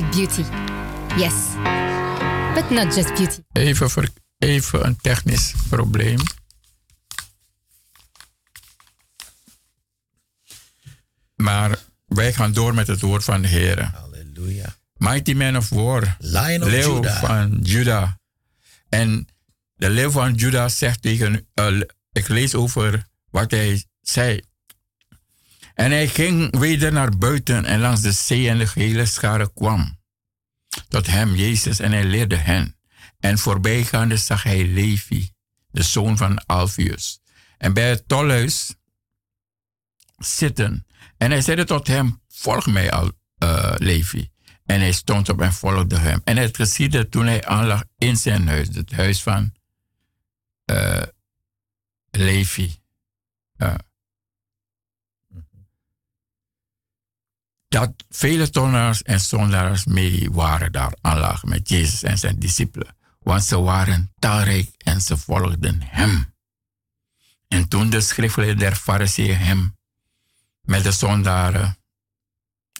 create beauty. Yes. But not just beauty. Even, even een technisch probleem. Maar wij gaan door met het woord van de Heer. Halleluja. Mighty man of war. Lion of leeuw Judah. van Juda. En de leeuw van Juda zegt tegen... eh, ik lees over wat hij zei. En hij ging weder naar buiten en langs de zee en de gehele schare kwam. Tot hem, Jezus, en hij leerde hen. En voorbijgaande zag hij Levi, de zoon van Alpheus. En bij het tolhuis zitten. En hij zeide tot hem, volg mij, al, eh, Levi. En hij stond op en volgde hem. En het geschiedde toen hij aanlag in zijn huis, het huis van eh, Levi. Ja. Dat vele tollenaars en zondaars mee waren daar aanlag met Jezus en zijn discipelen. Want ze waren talrijk en ze volgden hem. En toen de schriftgeleerden der Fariseeën hem met de zondaren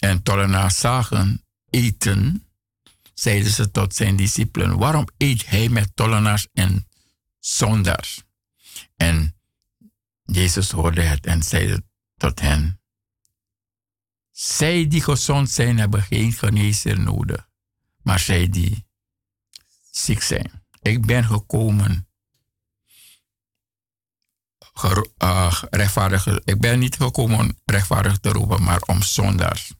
en tollenaars zagen eten, zeiden ze tot zijn discipelen, waarom eet hij met tollenaars en zondaars? En Jezus hoorde het en zeide tot hen, zij die gezond zijn hebben geen genezer nodig, maar zij die ziek zijn. Ik ben gekomen uh, rechtvaardig. Ik ben niet gekomen om rechtvaardig te roepen, maar om zondaars.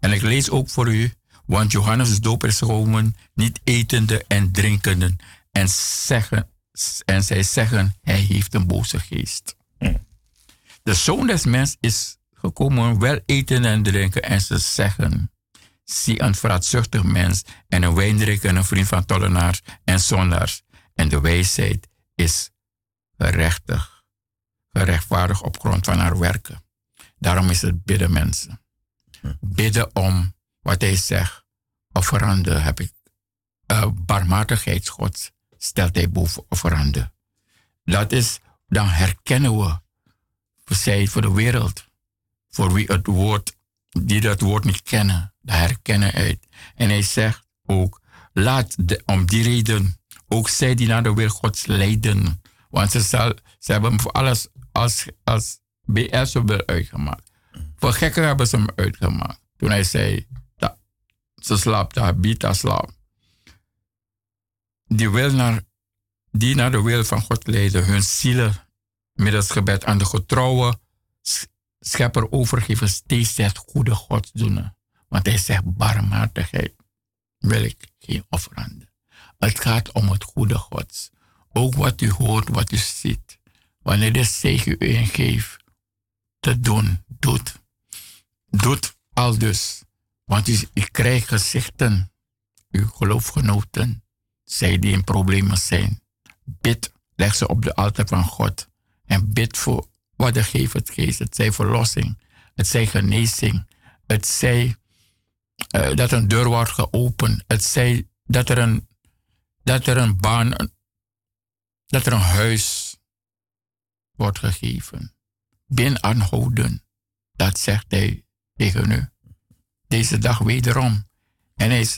En ik lees ook voor u, want Johannes de Doper is gekomen, niet etende en drinkende, en, zeggen, en zij zeggen, hij heeft een boze geest. De zoon des mens is gekomen wel eten en drinken, en ze zeggen, zie een vraatzuchtig mens en een wijndrinker en een vriend van tollenaars en zondaars. En de wijsheid is gerechtig, gerechtvaardig op grond van haar werken. Daarom is het bidden, mensen. Bidden om wat hij zegt, offerande heb ik. Uh, barmhartigheidsgod stelt hij boven offerande. Dat is, dan herkennen we, we zijn voor de wereld, voor wie het woord, die dat woord niet kennen, daar herkennen uit. En hij zegt ook, laat de, om die reden ook zij die naar de wil Gods leiden. Want ze, zal, ze hebben voor alles als, als hebben uitgemaakt. Voor gekken hebben ze hem uitgemaakt. Toen hij zei, dat, ze slaapt, dat biedt slaap. Die, wil naar, die naar de wil van God leiden, hun zielen middels gebed aan de getrouwe schepper overgeven, steeds het goede God doen. Want hij zegt, barmhartigheid wil ik geen offerande. Het gaat om het goede Gods. Ook wat u hoort, wat u ziet. Wanneer de zegen u ingeeft, te doen, doet. Doet al dus. Want u, u krijgt gezichten, uw geloofgenoten, zij die in problemen zijn. Bid, leg ze op de altaar van God. En bid voor wat de geeft het geest. Het zij verlossing, het zij genezing, het zij uh, dat een deur wordt geopend, het zij dat er een, dat er een baan, dat er een huis wordt gegeven. Bin aanhouden, dat zegt hij tegen u. Deze dag wederom. En hij,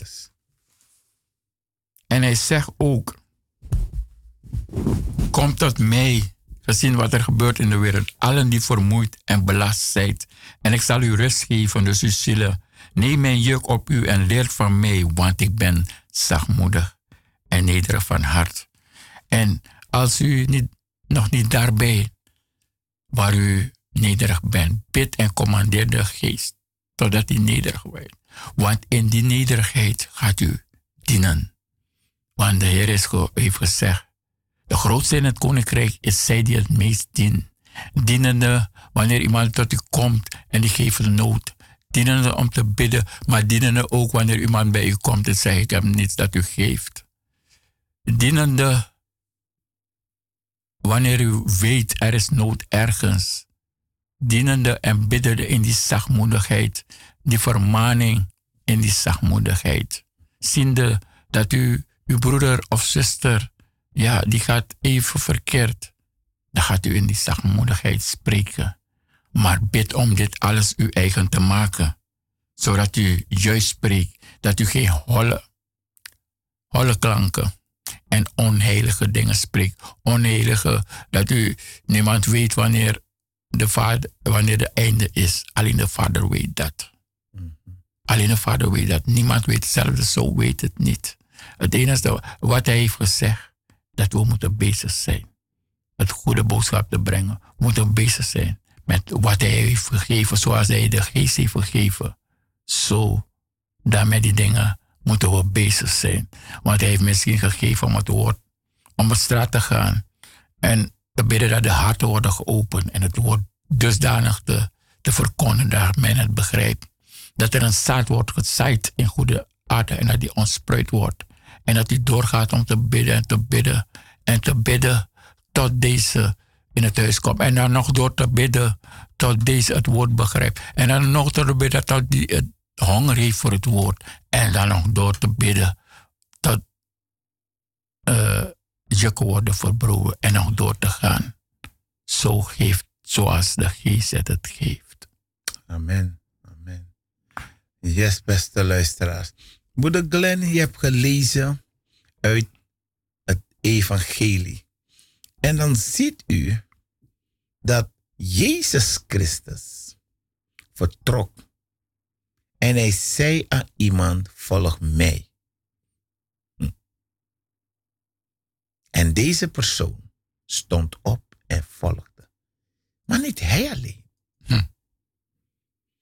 en hij zegt ook, kom tot mij, gezien wat er gebeurt in de wereld. Allen die vermoeid en belast zijn. En ik zal u rust geven, dus u zullen. Neem mijn juk op u en leer van mij, want ik ben zachtmoedig en nederig van hart. En als u niet, nog niet daarbij, waar u nederig bent, bid en commandeer de geest, totdat hij nederig wordt. Want in die nederigheid gaat u dienen. Want de Heer is heeft gezegd, de grootste in het koninkrijk is zij die het meest dient. Dienende wanneer iemand tot u komt en die geeft de nood. Dienende om te bidden, maar dienende ook wanneer iemand bij u komt en zegt, ik heb niets dat u geeft. Dienende wanneer u weet er is nood ergens. Dienende en biddende in die zachtmoedigheid, die vermaning in die zachtmoedigheid. Ziende dat u, uw broeder of zuster, ja, die gaat even verkeerd. Dan gaat u in die zachtmoedigheid spreken. Maar bid om dit alles uw eigen te maken. Zodat u juist spreekt. Dat u geen holle, holle klanken en onheilige dingen spreekt. Onheilige, dat u niemand weet wanneer de vader, wanneer de einde is. Alleen de vader weet dat. Alleen de vader weet dat. Niemand weet hetzelfde, zo weet het niet. Het enige wat hij heeft gezegd, dat we moeten bezig zijn. Het goede boodschap te brengen. We moeten bezig zijn met wat hij heeft gegeven, zoals hij de geest heeft gegeven. Zo, daarmee die dingen moeten we bezig zijn. Want hij heeft misschien gegeven om het woord, om op straat te gaan. En te bidden dat de harten worden geopend en het woord dusdanig te, te verkondigen dat men het begrijpt. Dat er een zaad wordt gezaaid in goede aarde en dat die ontspruit wordt. En dat die doorgaat om te bidden en te bidden en te bidden tot deze in het huis komt. En dan nog door te bidden tot deze het woord begrijpt. En dan nog door te bidden tot die het honger heeft voor het woord. En dan nog door te bidden tot uh, jukken worden verbroken. En nog door te gaan. Zo geeft, zoals de geest het, het geeft. Amen. Amen. Yes, beste luisteraars. Moeder Glenn, je hebt gelezen uit het evangelie. En dan ziet u dat Jezus Christus vertrok. En hij zei aan iemand, volg mij. Hm. En deze persoon stond op en volgde. Maar niet hij alleen. Hm.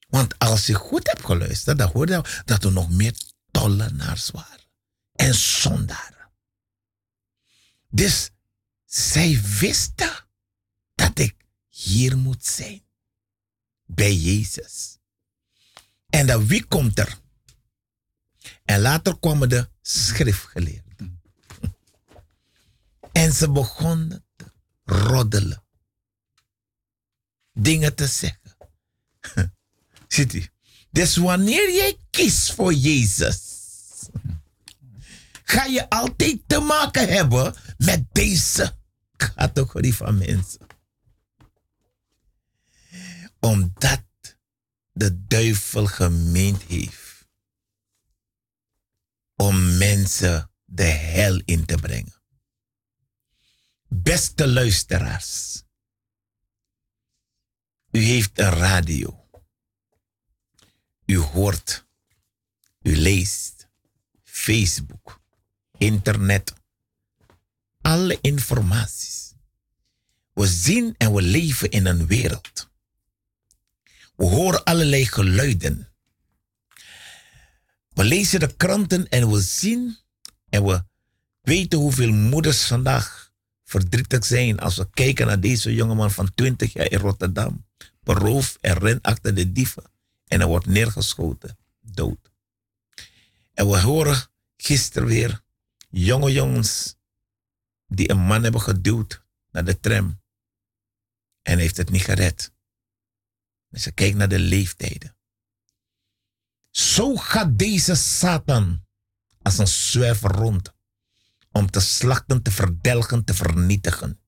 Want als je goed hebt geluisterd, dan hoorde je dat er nog meer tollenaars waren. En zondaren. Dus zij wisten dat ik hier moet zijn. Bij Jezus. En dan wie komt er? En later kwamen de schriftgeleerden. En ze begonnen te roddelen. Dingen te zeggen. Ziet u? Dus wanneer jij kiest voor Jezus, ga je altijd te maken hebben met deze categorie van mensen. Omdat de duivel gemeend heeft om mensen de hel in te brengen. Beste luisteraars, u heeft een radio. U hoort, u leest, Facebook, internet, alle informaties. We zien en we leven in een wereld. We horen allerlei geluiden. We lezen de kranten en we zien en we weten hoeveel moeders vandaag verdrietig zijn als we kijken naar deze jongeman van 20 jaar in Rotterdam. Beroof en ren achter de dieven en hij wordt neergeschoten, dood. En we horen gisteren weer jonge jongens die een man hebben geduwd naar de tram. En heeft het niet gered. En ze kijkt naar de leeftijden. Zo gaat deze Satan als een zwerver rond. Om te slachten, te verdelgen, te vernietigen.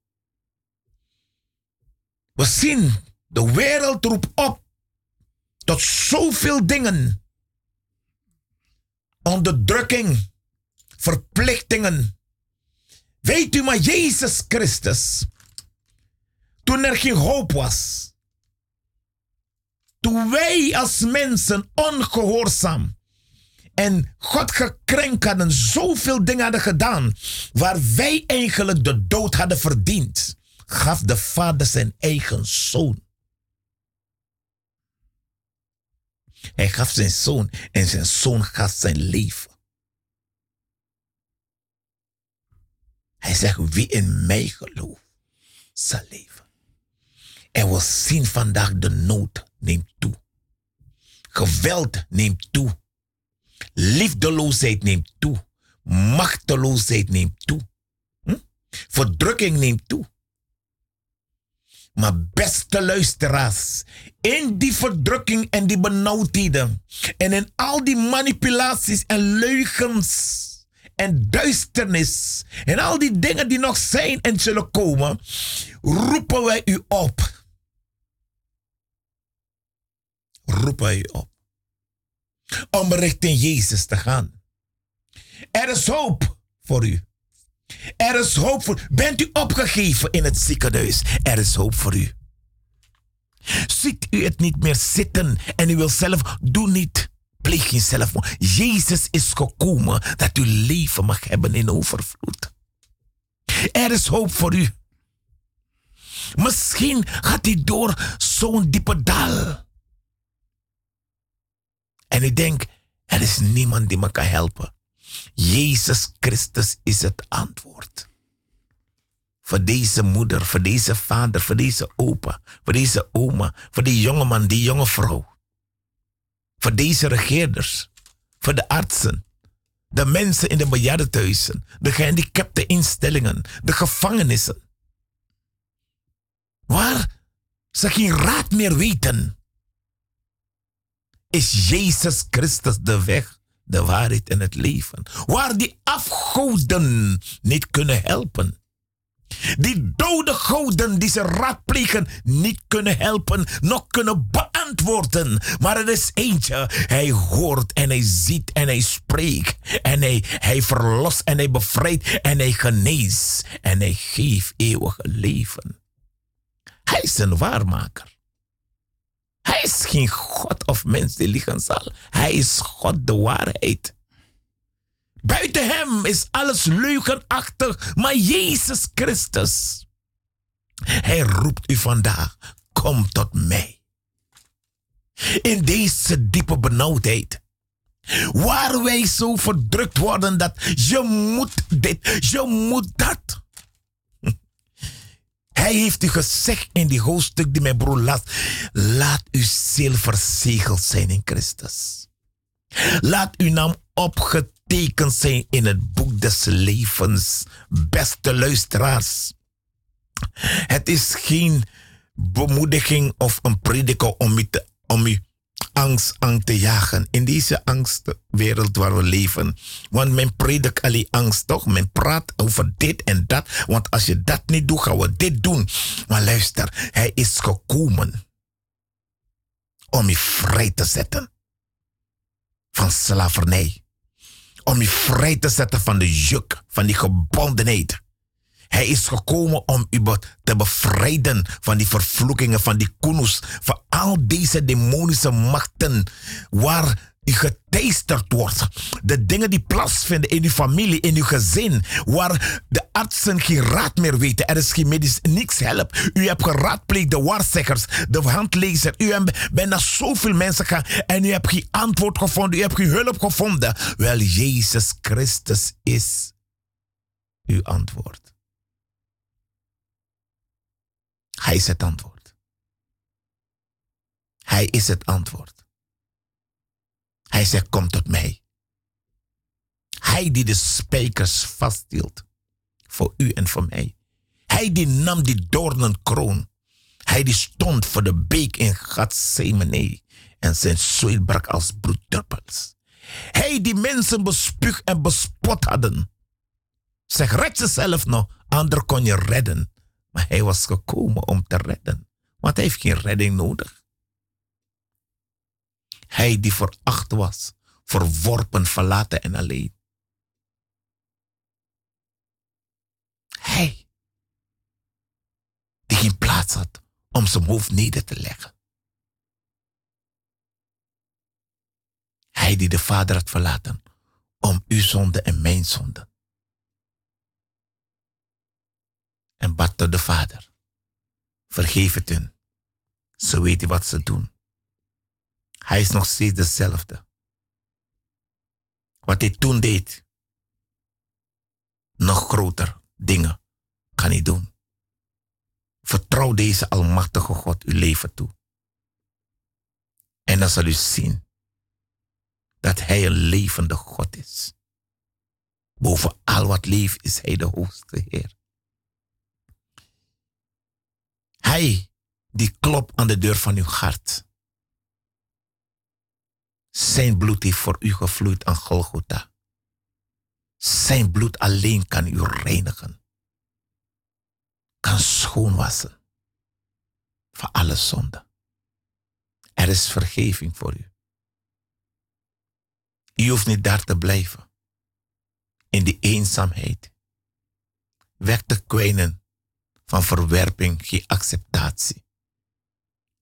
We zien, de wereld roept op tot zoveel dingen. Onderdrukking, verplichtingen. Weet u maar, Jezus Christus, toen er geen hoop was, toen wij als mensen ongehoorzaam en God gekrenkt hadden, zoveel dingen hadden gedaan, waar wij eigenlijk de dood hadden verdiend, gaf de Vader zijn eigen zoon. Hij gaf zijn zoon en zijn zoon gaf zijn leven. Hij zegt, wie in mij gelooft, zal leven. En we zien vandaag de nood neemt toe. Geweld neemt toe. Liefdeloosheid neemt toe. Machteloosheid neemt toe. Hm? Verdrukking neemt toe. Maar beste luisteraars, in die verdrukking en die benauwdheden en in al die manipulaties en leugens en duisternis en al die dingen die nog zijn en zullen komen, roepen wij u op. Roepen wij u op. om richting Jezus te gaan. Er is hoop voor u. Er is hoop voor Bent u opgegeven in het ziekenhuis? Er is hoop voor u. Ziet u het niet meer zitten en u wil zelf, doe niet. Pleeg geen zelfmoord. Jezus is gekomen dat u leven mag hebben in overvloed. Er is hoop voor u. Misschien gaat u door zo'n diepe dal. En ik denk, er is niemand die me kan helpen. Jezus Christus is het antwoord. Voor deze moeder, voor deze vader, voor deze opa, voor deze oma, voor die jongeman, die jonge vrouw. Voor deze regeerders, voor de artsen, de mensen in de bejaardentehuizen, de gehandicapte instellingen, de gevangenissen. Waar ze geen raad meer weten, is Jezus Christus de weg, de waarheid en het leven. Waar die afgoden niet kunnen helpen. Die dode goden die ze raadplegen niet kunnen helpen, nog kunnen beantwoorden. Maar er is eentje. Hij hoort en hij ziet en hij spreekt. En hij, hij verlost en hij bevrijdt en hij geneest. En hij geeft eeuwige leven. Hij is een waarmaker. Hij is geen God of mens die liegen zal. Hij is God de waarheid. Buiten hem is alles leugenachtig, maar Jezus Christus. Hij roept u vandaag, kom tot mij. In deze diepe benauwdheid. Waar wij zo verdrukt worden dat je moet dit, je moet dat. Hij heeft u gezegd in die hoofdstuk die mijn broer las. Laat uw ziel verzegeld zijn in Christus. Laat uw naam opgetekend zijn in het boek des levens. Beste luisteraars. Het is geen bemoediging of een prediker om u, te, om u angst aan te jagen. In deze angstwereld waar we leven. Want men predikt alleen angst toch? Men praat over dit en dat. Want als je dat niet doet, gaan we dit doen. Maar luister, hij is gekomen om je vrij te zetten van slavernij. Om je vrij te zetten van de juk, van die gebondenheid. Hij is gekomen om u te bevrijden van die vervloekingen, van die kunus, van al deze demonische machten waar u geteisterd wordt. De dingen die plaatsvinden in uw familie, in uw gezin, waar de artsen geen raad meer weten. Er is geen medisch, niks helpt. U hebt geraadpleegd de waarzeggers, de handlezer. U hebt bijna zoveel mensen gaan en u hebt geen antwoord gevonden. U hebt geen hulp gevonden. Wel, Jezus Christus is uw antwoord. Hij is het antwoord. Hij is het antwoord. Hij zegt, kom tot mij. Hij die de spijkers vasthield. Voor u en voor mij. Hij die nam die doornenkroon. Hij die stond voor de beek in Gethsemane. En zijn zweet brak als bloeddruppels. Hij die mensen bespuugd en bespot hadden. Zeg, red jezelf nog, ander kon je redden. Maar hij was gekomen om te redden. Want hij heeft geen redding nodig. Hij die veracht was, verworpen, verlaten en alleen. Hij die geen plaats had om zijn hoofd neder te leggen. Hij die de Vader had verlaten om uw zonde en mijn zonde. En bad de Vader. Vergeef het hun. Ze weten wat ze doen. Hij is nog steeds dezelfde. Wat hij toen deed, nog groter dingen kan hij doen. Vertrouw deze Almachtige God uw leven toe. En dan zal u zien dat Hij een levende God is. Boven al wat leeft is Hij de hoogste Heer. Hij die klopt aan de deur van uw hart. Zijn bloed heeft voor u gevloeid aan Golgotha. Zijn bloed alleen kan u reinigen. Kan schoonwassen. Van alle zonde. Er is vergeving voor u. U hoeft niet daar te blijven. In die eenzaamheid. Weg te kwijnen van verwerping, geen acceptatie.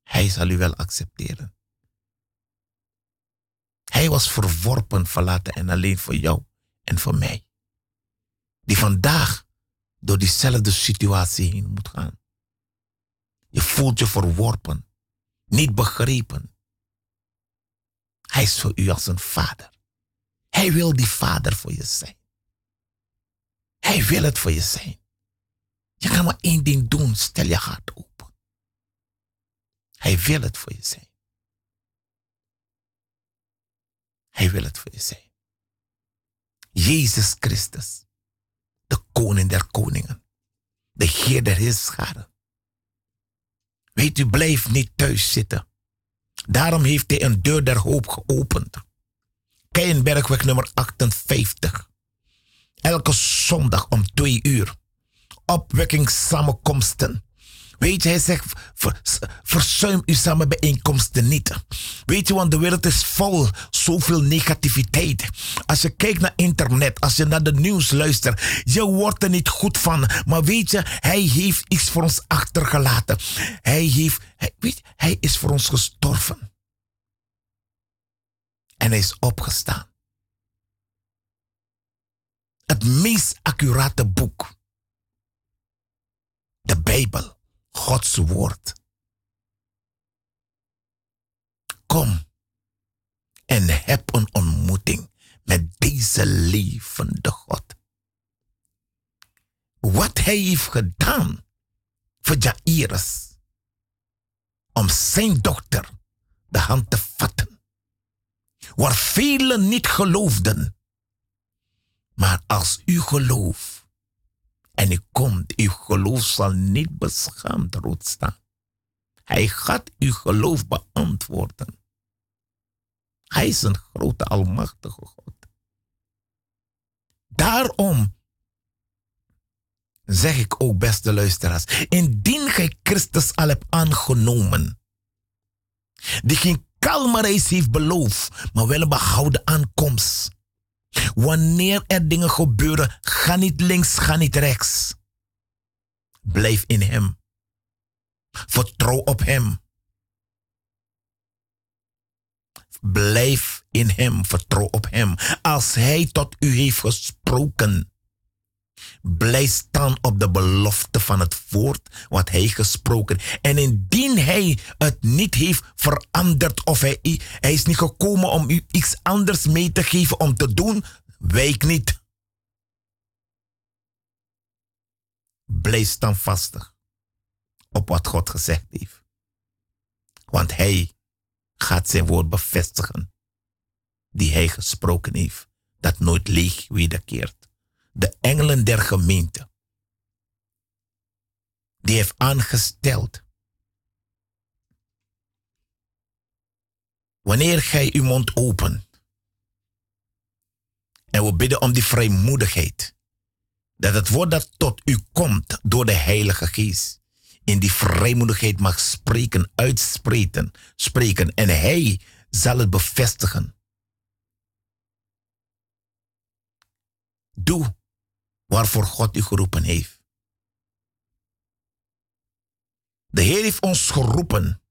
Hij zal u wel accepteren. Hij was verworpen, verlaten en alleen voor jou en voor mij. Die vandaag door diezelfde situatie heen moet gaan. Je voelt je verworpen, niet begrepen. Hij is voor u als een vader. Hij wil die vader voor je zijn. Hij wil het voor je zijn. Je kan maar één ding doen, stel je hart open. Hij wil het voor je zijn. Hij wil het voor je zijn. Jezus Christus, de koning der koningen, de Heer der heerscharen. Weet u, blijf niet thuis zitten. Daarom heeft hij een deur der hoop geopend. Keienbergweg nummer 58. Elke zondag om twee uur. Opwekkingssamenkomsten. Weet je, hij zegt, ver- verzuim uw samenbijeenkomsten niet. Weet je, want de wereld is vol zoveel negativiteit. Als je kijkt naar internet, als je naar de nieuws luistert, je wordt er niet goed van. Maar weet je, hij heeft iets voor ons achtergelaten. Hij, heeft, hij, weet, hij is voor ons gestorven. En hij is opgestaan. Het meest accurate boek. De Bijbel. Gods woord. Kom en heb een ontmoeting met deze levende God. Wat hij heeft gedaan voor Jairus om zijn dochter de hand te vatten, waar velen niet geloofden. Maar als u gelooft en u komt, uw geloof zal niet beschaamd rood staan. Hij gaat uw geloof beantwoorden. Hij is een grote, almachtige God. Daarom zeg ik ook, beste luisteraars, indien gij Christus al hebt aangenomen, die geen kalme reis heeft beloofd, maar wel een behouden aankomst. Wanneer er dingen gebeuren, ga niet links, ga niet rechts. Blijf in Hem. Vertrouw op Hem. Blijf in Hem, vertrouw op Hem. Als Hij tot u heeft gesproken, blijf staan op de belofte van het woord wat Hij gesproken. En indien Hij het niet heeft veranderd of Hij, hij is niet gekomen om u iets anders mee te geven om te doen, wijk niet. Blijf standvastig op wat God gezegd heeft. Want Hij gaat zijn woord bevestigen, die Hij gesproken heeft, dat nooit leeg wederkeert. De engelen der gemeente, die heeft aangesteld. Wanneer gij uw mond opent, en we bidden om die vrijmoedigheid. Dat het woord dat tot u komt door de Heilige Geest. In die vrijmoedigheid mag spreken, uitspreken, spreken. En Hij zal het bevestigen. Doe waarvoor God u geroepen heeft. De Heer heeft ons geroepen,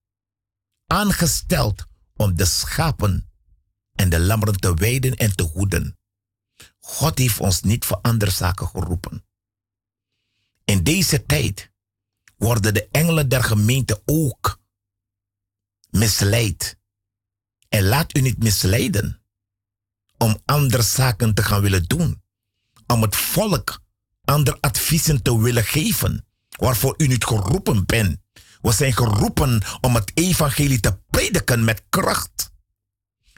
aangesteld om de schapen en de lammeren te weiden en te hoeden. God heeft ons niet voor andere zaken geroepen. In deze tijd worden de engelen der gemeente ook misleid. En laat u niet misleiden om andere zaken te gaan willen doen. Om het volk andere adviezen te willen geven waarvoor u niet geroepen bent. We zijn geroepen om het evangelie te prediken met kracht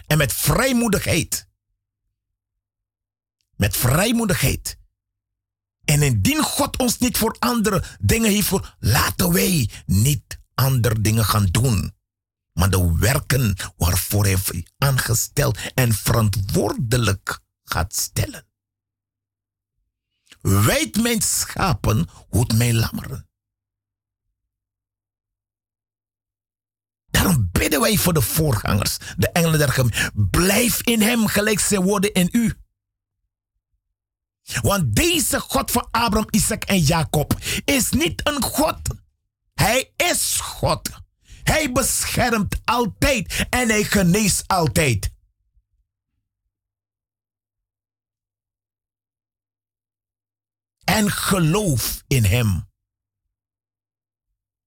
en met vrijmoedigheid met vrijmoedigheid. En indien God ons niet voor andere dingen heeft, laten wij niet andere dingen gaan doen. Maar de werken waarvoor hij aangesteld en verantwoordelijk gaat stellen. Wijd mijn schapen, hoed mijn lammeren. Daarom bidden wij voor de voorgangers, de engelen der gemeente. Blijf in hem gelijk zij worden in u. Want deze God van Abraham, Isaac en Jacob is niet een God. Hij is God. Hij beschermt altijd en hij geneest altijd. En geloof in hem.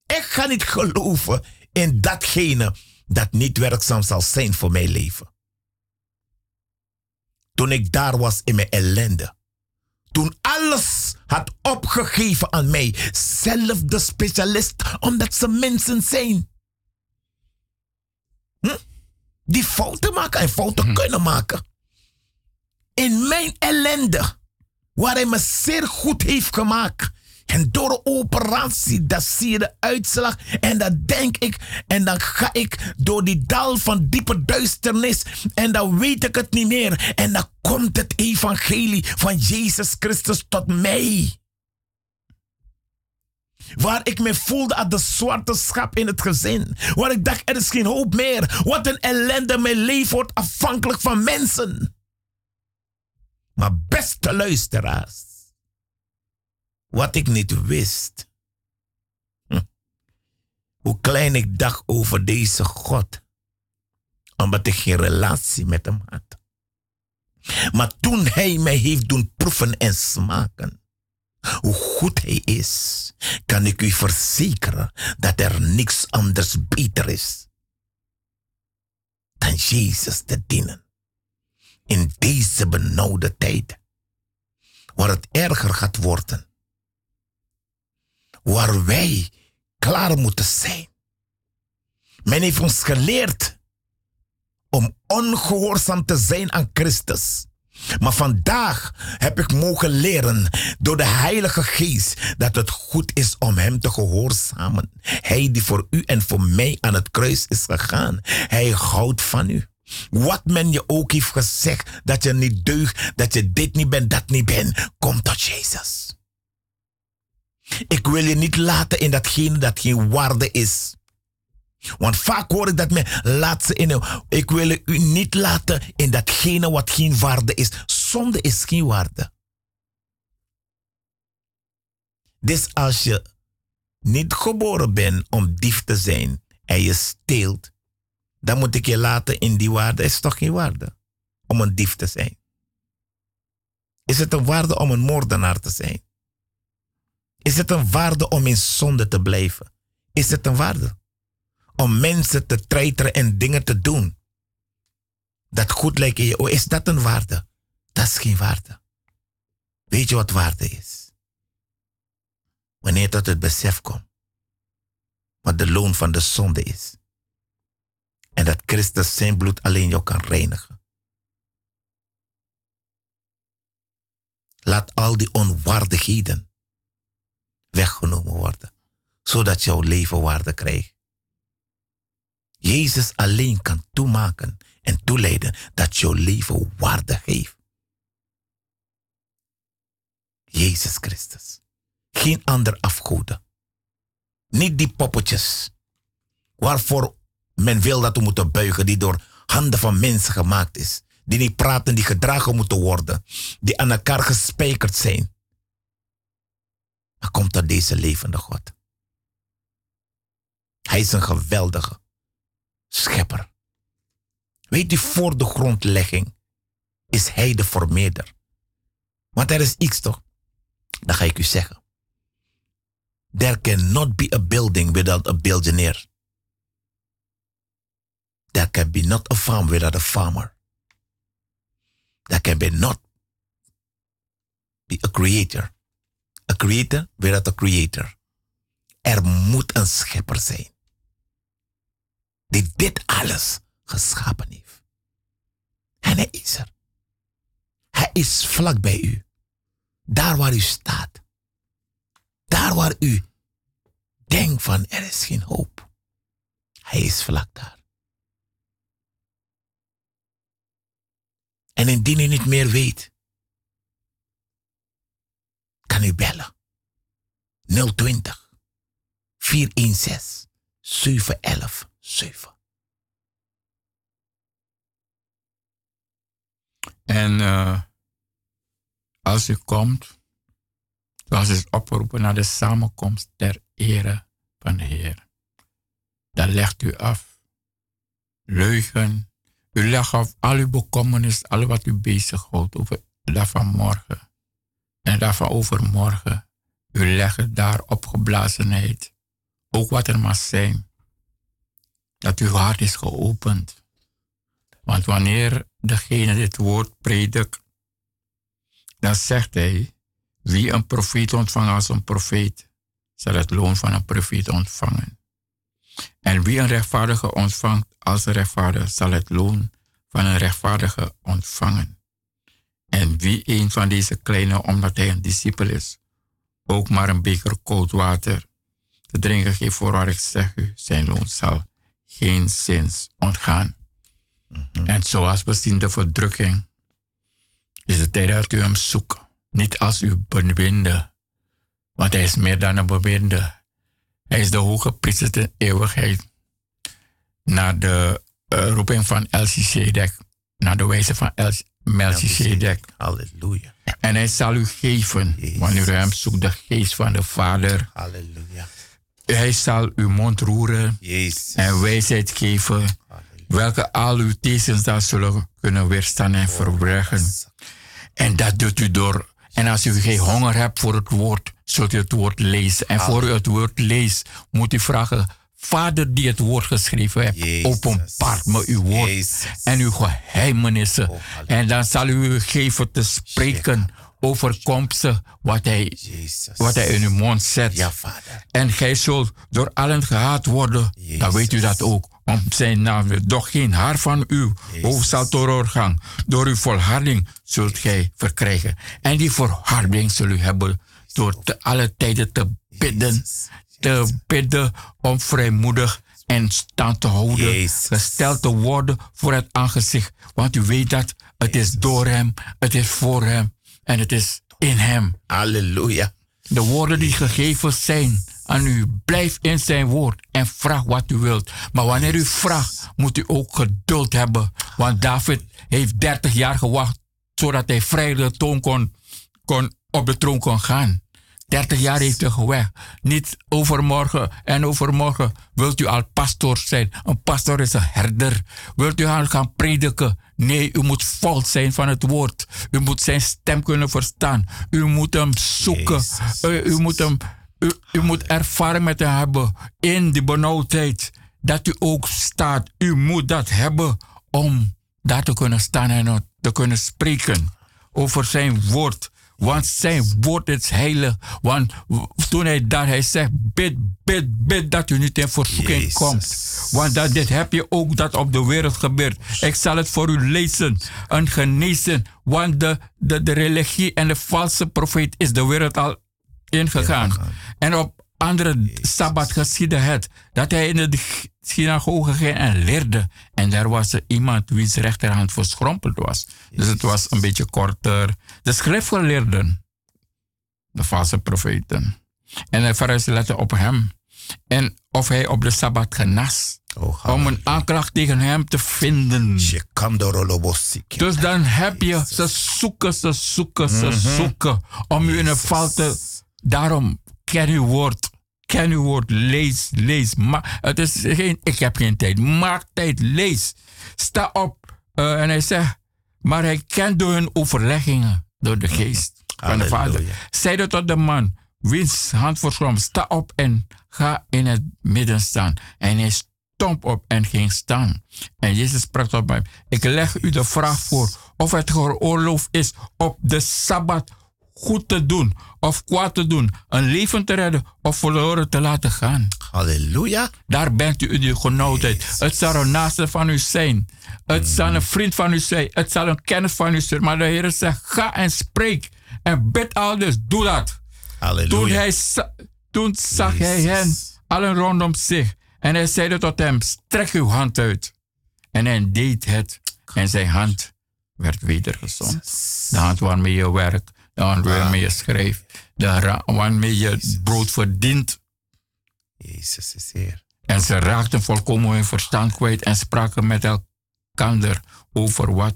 Ik ga niet geloven in datgene dat niet werkzaam zal zijn voor mijn leven. Toen ik daar was in mijn ellende. Toen alles had opgegeven aan mij. Zelf de specialist, omdat ze mensen zijn. Hm? Die fouten maken en fouten kunnen maken. In mijn ellende, waar hij me zeer goed heeft gemaakt. En door de operatie, dat zie je de uitslag. En dat denk ik. En dan ga ik door die dal van diepe duisternis. En dan weet ik het niet meer. En dan komt het evangelie van Jezus Christus tot mij. Waar ik me voelde als de zwarte schap in het gezin. Waar ik dacht, er is geen hoop meer. Wat een ellende, mijn leven wordt afhankelijk van mensen. Maar beste luisteraars. Wat ik niet wist. Hm. Hoe klein ik dacht over deze God. Omdat ik geen relatie met hem had. Maar toen hij mij heeft doen proeven en smaken. Hoe goed hij is, kan ik u verzekeren dat er niks anders beter is dan Jezus te dienen. In deze benauwde tijd, waar het erger gaat worden waar wij klaar moeten zijn. Men heeft ons geleerd om ongehoorzaam te zijn aan Christus. Maar vandaag heb ik mogen leren door de Heilige Geest dat het goed is om Hem te gehoorzamen. Hij die voor u en voor mij aan het kruis is gegaan. Hij houdt van u. Wat men je ook heeft gezegd, dat je niet deugt, dat je dit niet bent, dat niet bent, kom tot Jezus. Ik wil je niet laten in datgene dat geen waarde is. Want vaak hoor ik dat men laat ze in. Ik wil u niet laten in datgene wat geen waarde is. Zonde is geen waarde. Dus als je niet geboren bent om dief te zijn en je steelt, dan moet ik je laten in die waarde. Is toch geen waarde om een dief te zijn? Is het een waarde om een moordenaar te zijn? Is het een waarde om in zonde te blijven? Is het een waarde? Om mensen te treiteren en dingen te doen. Dat goed lijkt in je. Oh, is dat een waarde? Dat is geen waarde. Weet je wat waarde is? Wanneer tot het besef komt. Wat de loon van de zonde is. En dat Christus zijn bloed alleen jou kan reinigen. Laat al die onwaardigheden weggenomen worden, zodat jouw leven waarde krijgt. Jezus alleen kan toemaken en toeleiden dat jouw leven waarde heeft. Jezus Christus. Geen ander afgoden. Niet die poppetjes waarvoor men wil dat we moeten buigen, die door handen van mensen gemaakt is. Die niet praten, die gedragen moeten worden. Die aan elkaar gespijkerd zijn. Maar komt tot deze levende God. Hij is een geweldige schepper. Weet u, voor de grondlegging is hij de formeerder. Want er is iets toch? Dat ga ik u zeggen. There cannot be a building without a billionaire. There can be not a farm without a farmer. There can be not be a creator A creator without a creator. Er moet een schepper zijn. Die dit alles geschapen heeft. En hij is er. Hij is vlak bij u. Daar waar u staat. Daar waar u denkt van er is geen hoop. Hij is vlak daar. En indien u niet meer weet kan u bellen. 020 416 711 7. En eh, als u komt, zoals is opgeroepen naar de samenkomst ter ere van de Heer, dan legt u af leugen. U legt af al uw bekommernis, al wat u bezighoudt over dag van morgen en dag van overmorgen. U legt daar opgeblazenheid, ook wat er mag zijn, dat uw hart is geopend. Want wanneer degene dit woord predikt, dan zegt hij, wie een profeet ontvangt als een profeet, zal het loon van een profeet ontvangen. En wie een rechtvaardige ontvangt als een rechtvaardige, zal het loon van een rechtvaardige ontvangen. En wie een van deze kleine, omdat hij een discipel is, ook maar een beker koud water te drinken geeft, voorwaar ik zeg u, zijn loon zal geen zins ontgaan. En zoals we zien de verdrukking, is het tijd dat u hem zoekt. Niet als uw beminde, want hij is meer dan een beminde. Hij is de hoge priester in eeuwigheid. Naar de eh, roeping van Elzizedek, naar de wijze van El Melchizedek. Halleluja. En hij zal u geven, wanneer u hem zoekt, de geest van de Vader. Halleluja. Hij zal uw mond roeren Jezus. en wijsheid geven, welke al uw dan zullen kunnen weerstaan en verbergen. En dat doet u door. En als u geen honger hebt voor het woord, zult u het woord lezen. En voor u het woord leest, moet u vragen, Vader die het woord geschreven heeft, Jezus. openbaart me uw woord Jezus. en uw geheimenissen. Oh, en dan zal u u geven te spreken over komsten wat hij, Jezus. wat hij in uw mond zet. Ja. En gij zult door allen gehaat worden. Dan weet u dat ook. Om zijn naam. Doch geen haar van uw hoofd zal doorgaan. Door uw volharding zult gij verkrijgen. En die volharding zult u hebben door te alle tijden te bidden. Te bidden om vrijmoedig en stand te houden. Jezus. Gesteld te worden voor het aangezicht. Want u weet dat het is door hem, het is voor hem en het is in hem. Halleluja. De woorden die gegeven zijn aan u, blijf in zijn woord en vraag wat u wilt. Maar wanneer u vraagt, moet u ook geduld hebben. Want David heeft 30 jaar gewacht zodat hij vrij de troon kon, kon, op de troon kon gaan. 30 jaar heeft hij gewacht. Niet overmorgen en overmorgen wilt u al pastoor zijn. Een pastoor is een herder. Wilt u gaan prediken? Nee, u moet vol zijn van het woord. U moet zijn stem kunnen verstaan. U moet hem zoeken. Jezus. U, u moet hem, u, u moet ervaring met hem hebben in die benauwdheid. Dat u ook staat. U moet dat hebben om daar te kunnen staan en te kunnen spreken over zijn woord. Want zijn woord is heilig. Want toen hij daar, hij zegt, bid, bid, bid dat u niet in verzoeking Jezus. komt. Want dat, dit heb je ook dat op de wereld gebeurt. Ik zal het voor u lezen. Een genezen. Want de, de, de religie en de valse profeet is de wereld al ingegaan. En op andere sabbat geschiedde het dat hij in de synagoge ging en leerde. En daar was er iemand wiens rechterhand verschrompeld was. Dus het was een beetje korter. De schriftgeleerden, de valse profeten. En de Farizeeën letten op hem. En of hij op de sabbat genas. Oh, Om een aanklacht tegen hem te vinden. Dus dan heb je, ze zoeken, ze zoeken, ze zoeken. Om u in een val te... Daarom, ken uw woord. Ken uw woord. Lees, lees. Ma het is geen, ik heb geen tijd. Maak tijd, lees. Sta op. Eh, en hij zegt, maar hij kent door hun overleggingen. Door de geest van de Vader. Zeide tot de man, wiens hand verschroom, sta op en ga in het midden staan. En hij stond op en ging staan. En Jezus sprak tot hem, ik leg u de vraag voor of het geoorloofd is op de Sabbat goed te doen of kwaad te doen, een leven te redden of verloren te laten gaan. Halleluja. Daar bent u in uw genoodheid. Het zal een naaste van u zijn. Het zal een vriend van u zijn. Het zal een kennis van u zijn. Maar de Heer zegt, ga en spreek. En bid al dus, doe dat. Halleluja. Toen, hij, toen zag hij hen allen rondom zich. En hij zeide tot hem, strek uw hand uit. En hij deed het. En zijn hand werd weer gezond. De hand waarmee je werkt. Hand waarmee je schrijft. De waarmee je brood verdient. Jezus is Heer. En ze raakten volkomen hun verstand kwijt en spraken met elkaar over wat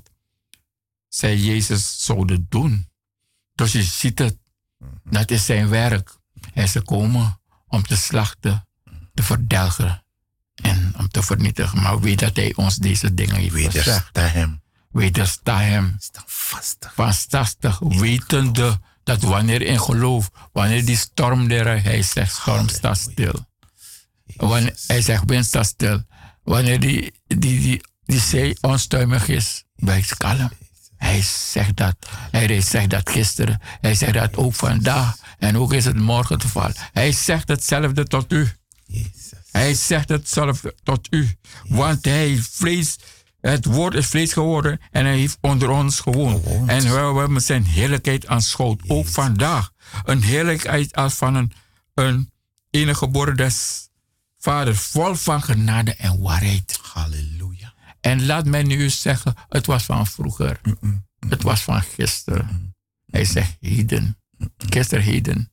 zij Jezus zouden doen. Dus je ziet het, dat is zijn werk. Hij is gekomen om te slachten, te verdelgen en om te vernietigen. Maar weet dat hij ons deze dingen heeft gezegd. Wedersta hem. Wedersta hem vastastig, wetende dat wanneer in geloof, wanneer die storm er, hij zegt storm staat stil. Wanneer, hij zegt wind staat stil. Wanneer die, die, die, die zee onstuimig is, blijft kalm. Hij zegt dat. Hij zegt dat gisteren. Hij zegt dat ook vandaag. En ook is het morgen te vallen. Hij zegt hetzelfde tot u. Hij zegt hetzelfde tot u. Want hij vlees, het woord is vlees geworden en hij heeft onder ons gewoond. En we, we hebben zijn heerlijkheid aanschouwd. Ook vandaag. Een heerlijkheid als van een, een enige geboren des vaders. Vol van genade en waarheid. Halleluja. En laat mij nu zeggen, het was van vroeger. Het was van gisteren. Hij zegt heden. Gisteren heden.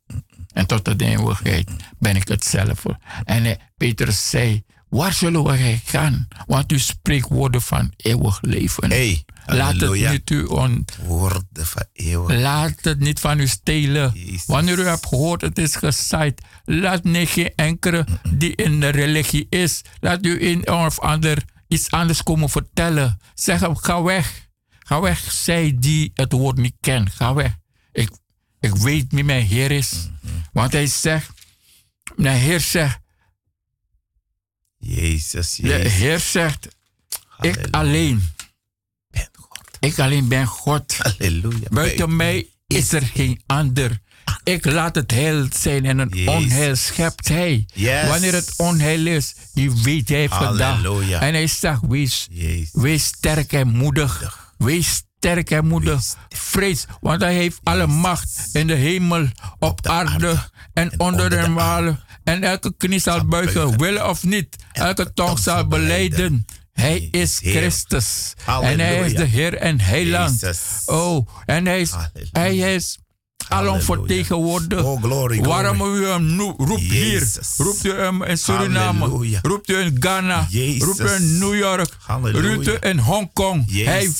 En tot de eeuwigheid ben ik hetzelfde. En eh, Petrus zei, waar zullen wij gaan? Want u spreekt woorden van eeuwig leven. Hey, Laat het niet u on, Woorden van eeuwig. Laat het niet van u stelen. Jezus. Wanneer u hebt gehoord, het is gezaaid. Laat niet geen enkele die in de religie is. Laat u een of ander iets anders komen vertellen. Zeg hem, ga weg. Ga weg, zij die het woord niet kent. Ga weg. Ik, ik weet wie mijn Heer is. Want hij zegt, mijn Heer zegt, Jezus, de Jezus. Heer zegt, ik alleen, Ben God. ik alleen ben God. Halleluja. Buiten mij is er geen ander. Ik laat het heil zijn en een Jezus. onheil schept hij. Yes. Wanneer het onheil is, die weet hij. Halleluja. En hij zegt, wees, Jezus. wees sterk en moedig. Wees sterk en moedig. Vrees, want hij heeft alle macht in de hemel, op, de aarde, aarde en, en onder onder de de malen. En elke knie zal buigen, willen of niet. Elke tong zal beleiden. Hij is. Christus. En hij is de Heer en Heiland. Oh, en hij is, hij is alom vertegenwoordigd. Oh, glory, Waarom u hem nu roept hier? Roept u hem in Suriname? Halleluja. Roept u in Ghana? Jezus. Roept u in New York? Halleluja. Roept u in Hongkong? Hij,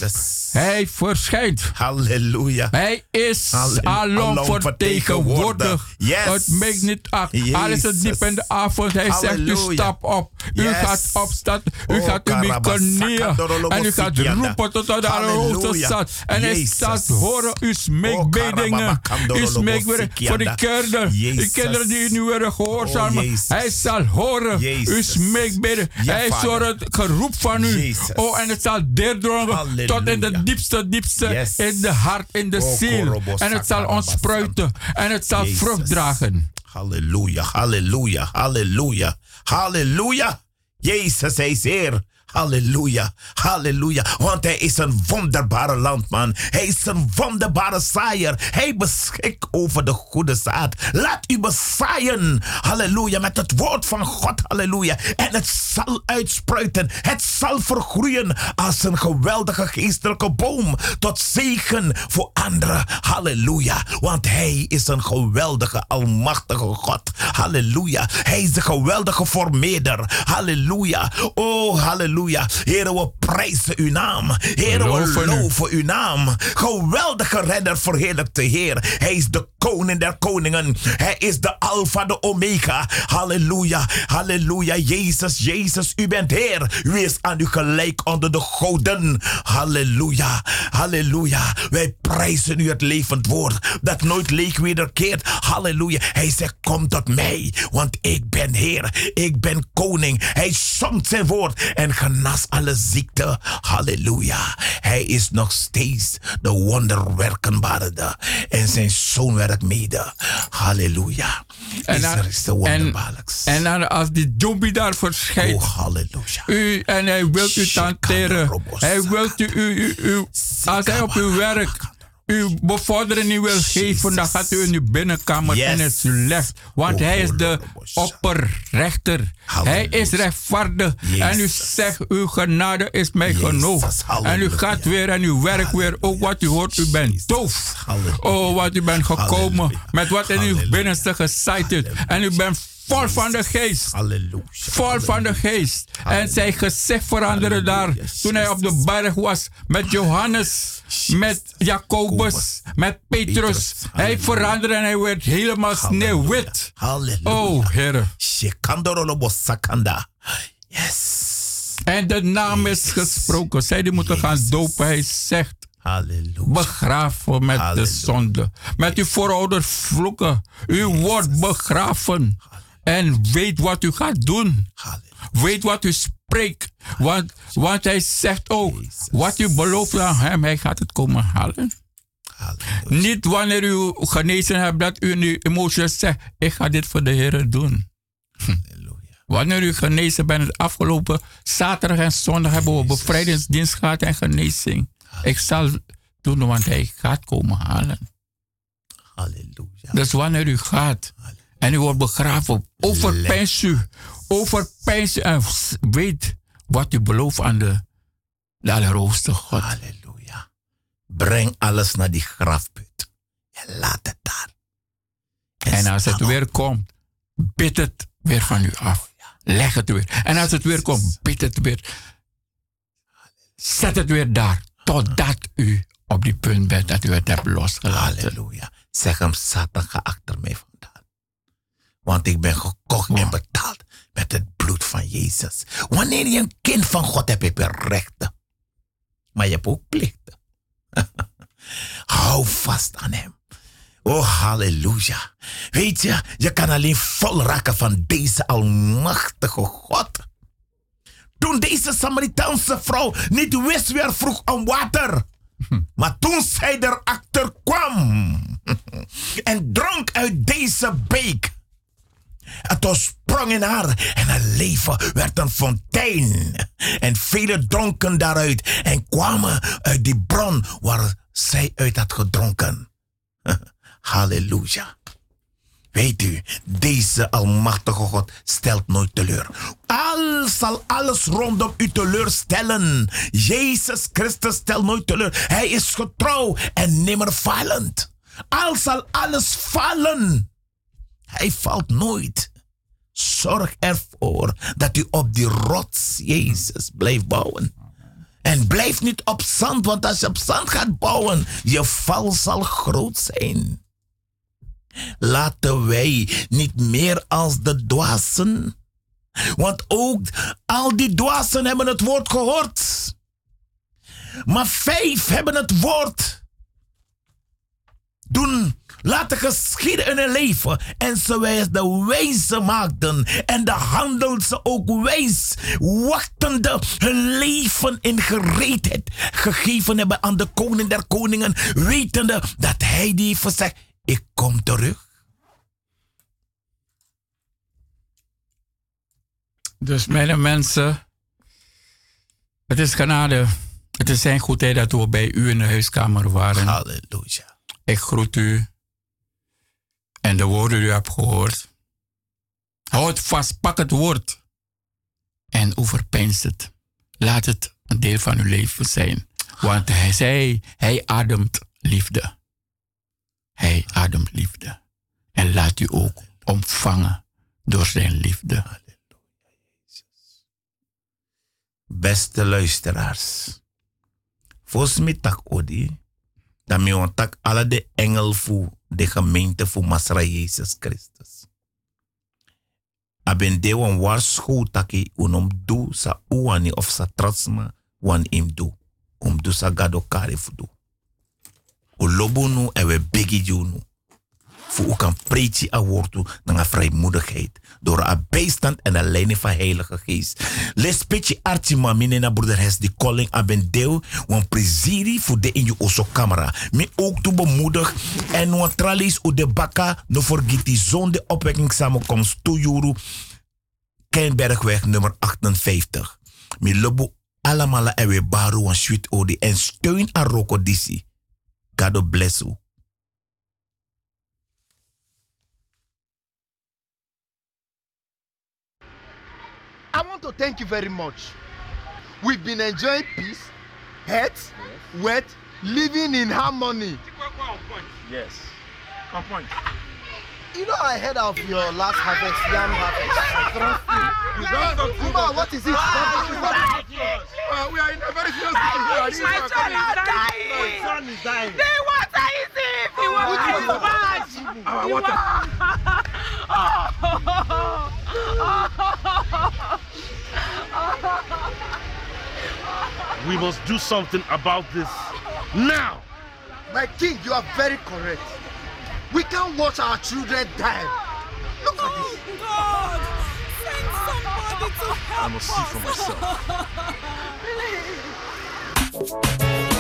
hij verschijnt. Halleluja. Hij is alom vertegenwoordigd. Yes. Het maakt niet uit. Al is diep in de avond. Hij zegt u stap op. U Yes. gaat opstaan. U Oh, gaat u dorolobo En u gaat roepen tot de allerhoogste stad. En hij staat horen uw Oh, smeekbedingen. U smeekt weer voor de kinderen. Die Jezus. kinderen die u nu weer gehoorzamen. Oh, hij zal horen. Smeekbeden. Ja, hij hoort het geroep van u. Jezus. Oh, en het zal doordrongen Halleluja. tot in de diepste, diepste. Yes. In de hart, in de Oh, ziel. En het zal ontspruiten. En het zal Jezus. vrucht dragen. Halleluja, halleluja, halleluja, halleluja. Jezus, hij is Heer. Halleluja, halleluja. Want hij is een wonderbare landman. Hij is een wonderbare zaaier. Hij beschikt over de goede zaad. Laat u bezaaien. Halleluja, met het woord van God. Halleluja. En het zal uitspruiten. Het zal vergroeien als een geweldige geestelijke boom. Tot zegen voor anderen. Halleluja. Want hij is een geweldige, almachtige God. Halleluja. Hij is de geweldige formeerder. Halleluja. Oh, halleluja. Heren, we prijzen uw naam. Heren, we Loven uw naam. Geweldige redder, verheerlijk de Heer. Hij is de koning der koningen. Hij is de alfa, de omega. Halleluja. Halleluja. Jezus, Jezus, u bent Heer. U is aan u gelijk onder de goden. Halleluja. Halleluja. Wij prijzen u het levend woord. Dat nooit leeg wederkeert. Halleluja. Hij zegt, kom tot mij. Want ik ben Heer. Ik ben koning. Hij somt zijn woord en genas alle ziekte. Halleluja. Hij is nog steeds de wonderwerkenbare. En zijn zoon werkt mede. Halleluja. En dan- Israël is de En, wonderbaarlijks. en dan als die zombie daar verschijnt. Oh, halleluja. U, en hij wil u tanteren. Hij wil u, u, u, u, als hij op uw werk uw bevordering wil geven, dan gaat u in uw binnenkamer Yes. en het u legt. Want Oh, hij is de Lord. opperrechter. Hij is rechtvaardig. En u zegt, uw genade is mij genoeg. En u gaat weer en u werkt weer. Ook wat u hoort, u bent doof. Oh, wat u bent gekomen Halleluja. met wat in uw binnenste gezaaid is. En u bent vol van de geest. Halleluja. Vol van de geest. En zijn gezicht veranderde daar toen hij op de berg was met Johannes, met Jacobus, met Petrus. Hij veranderde en hij werd helemaal sneeuwwit. Halleluja. Oh, Heer. Yes. En de naam is gesproken. Zij die moeten gaan dopen. Hij zegt, Halleluja. begraven met de zonde. Met uw voorouders vloeken. U wordt begraven. En weet wat u gaat doen. Halleluja. Weet wat u spreekt. Want, want hij zegt ook, wat u belooft aan hem, hij gaat het komen halen. Halleluja. Niet wanneer u genezen hebt, dat u in uw emoties zegt, ik ga dit voor de Heer doen. Halleluja. Wanneer u genezen bent, het afgelopen zaterdag en zondag hebben we bevrijdingsdienst gehad en genezing. Ik zal doen, want hij gaat komen halen. Halleluja. Dus wanneer u gaat en u wordt begraven, overpijns u. Overpijns u en weet wat u belooft aan de, de Allerhoogste God. Halleluja. Breng alles naar die grafput. En laat het daar. En als het op. weer komt, bid het weer van u af. Leg het weer. En als het weer komt, bid het weer. Zet het weer daar. Totdat u op die punt bent dat u het hebt losgelaten. Halleluja. Zeg hem, Satan, ga achter mij. Want ik ben gekocht en betaald met het bloed van Jezus. Wanneer je een kind van God hebt, heb je rechten. Maar je hebt ook plichten. Hou vast aan hem. Oh, halleluja. Weet je, je kan alleen vol raken van deze almachtige God. Toen deze Samaritaanse vrouw niet wist wie er vroeg om water. Maar toen zij erachter kwam en dronk uit deze beek. Het ontsprong in haar en haar leven werd een fontein. En velen dronken daaruit en kwamen uit die bron waar zij uit had gedronken. Halleluja. Weet u, deze almachtige God stelt nooit teleur. Al zal alles rondom u teleurstellen. Jezus Christus stelt nooit teleur. Hij is getrouw en nimmer falend. Al zal alles vallen. Hij valt nooit. Zorg ervoor dat u op die rots Jezus blijft bouwen. En blijf niet op zand, want als je op zand gaat bouwen, je val zal groot zijn. Laten wij niet meer als de dwazen. Want ook al die dwazen hebben het woord gehoord. Maar vijf hebben het woord doen laten geschieden in hun leven. En ze wijs de wijze maakten en de handel ze ook wijs, wachtende hun leven in gereedheid gegeven hebben aan de koning der koningen, wetende dat hij die heeft gezegd, ik kom terug. Dus mijn mensen, het is genade. Het is zijn goedheid dat we bij u in de huiskamer waren. Halleluja. Ik groet u. En de woorden die u hebt gehoord. Houd vast, pak het woord. En overpijnst het. Laat het een deel van uw leven zijn. Want hij zei, hij ademt liefde. Hij ademt liefde. En laat u ook ontvangen door zijn liefde. Beste luisteraars. Volgens mij odi. Dan mi on tak alle de engel voor de gemeente voor Masra Jezus Christus. Aben de wan waarschuw taki unom do sa uwani of sa tratsma wan im do. Om do sa gado kare fu do. O lobo nu en we begi. Voor u kan preetje woord naar vrijmoedigheid. Door een bijstand en een leiding van Heilige Geest. Les petje arti mamine na broeder Hes die calling aben deel. Wan preziri voor de in je camera. Me ook toe bemoedig. En wan tralies u de baka. No forget die zonde opwekking samenkomst toejuru. Kenbergweg nummer 58. Me lobo allemaal en we baru wan sweet odi. En steun aan Roko Disi. God bless you. I want to thank you very much. We've been enjoying peace, health, wealth, living in harmony. Yes. On point. You know, I heard of your last harvest, yam harvest. You don't Uma, what is it? Uh, we are in a very serious situation here. My son is dying. My son is dying. The water is it. The water is bad. Our water. We must do something about this now. My king, you are very correct. We can't watch our children die. Look at this. Oh, God, send somebody to help I must see for myself.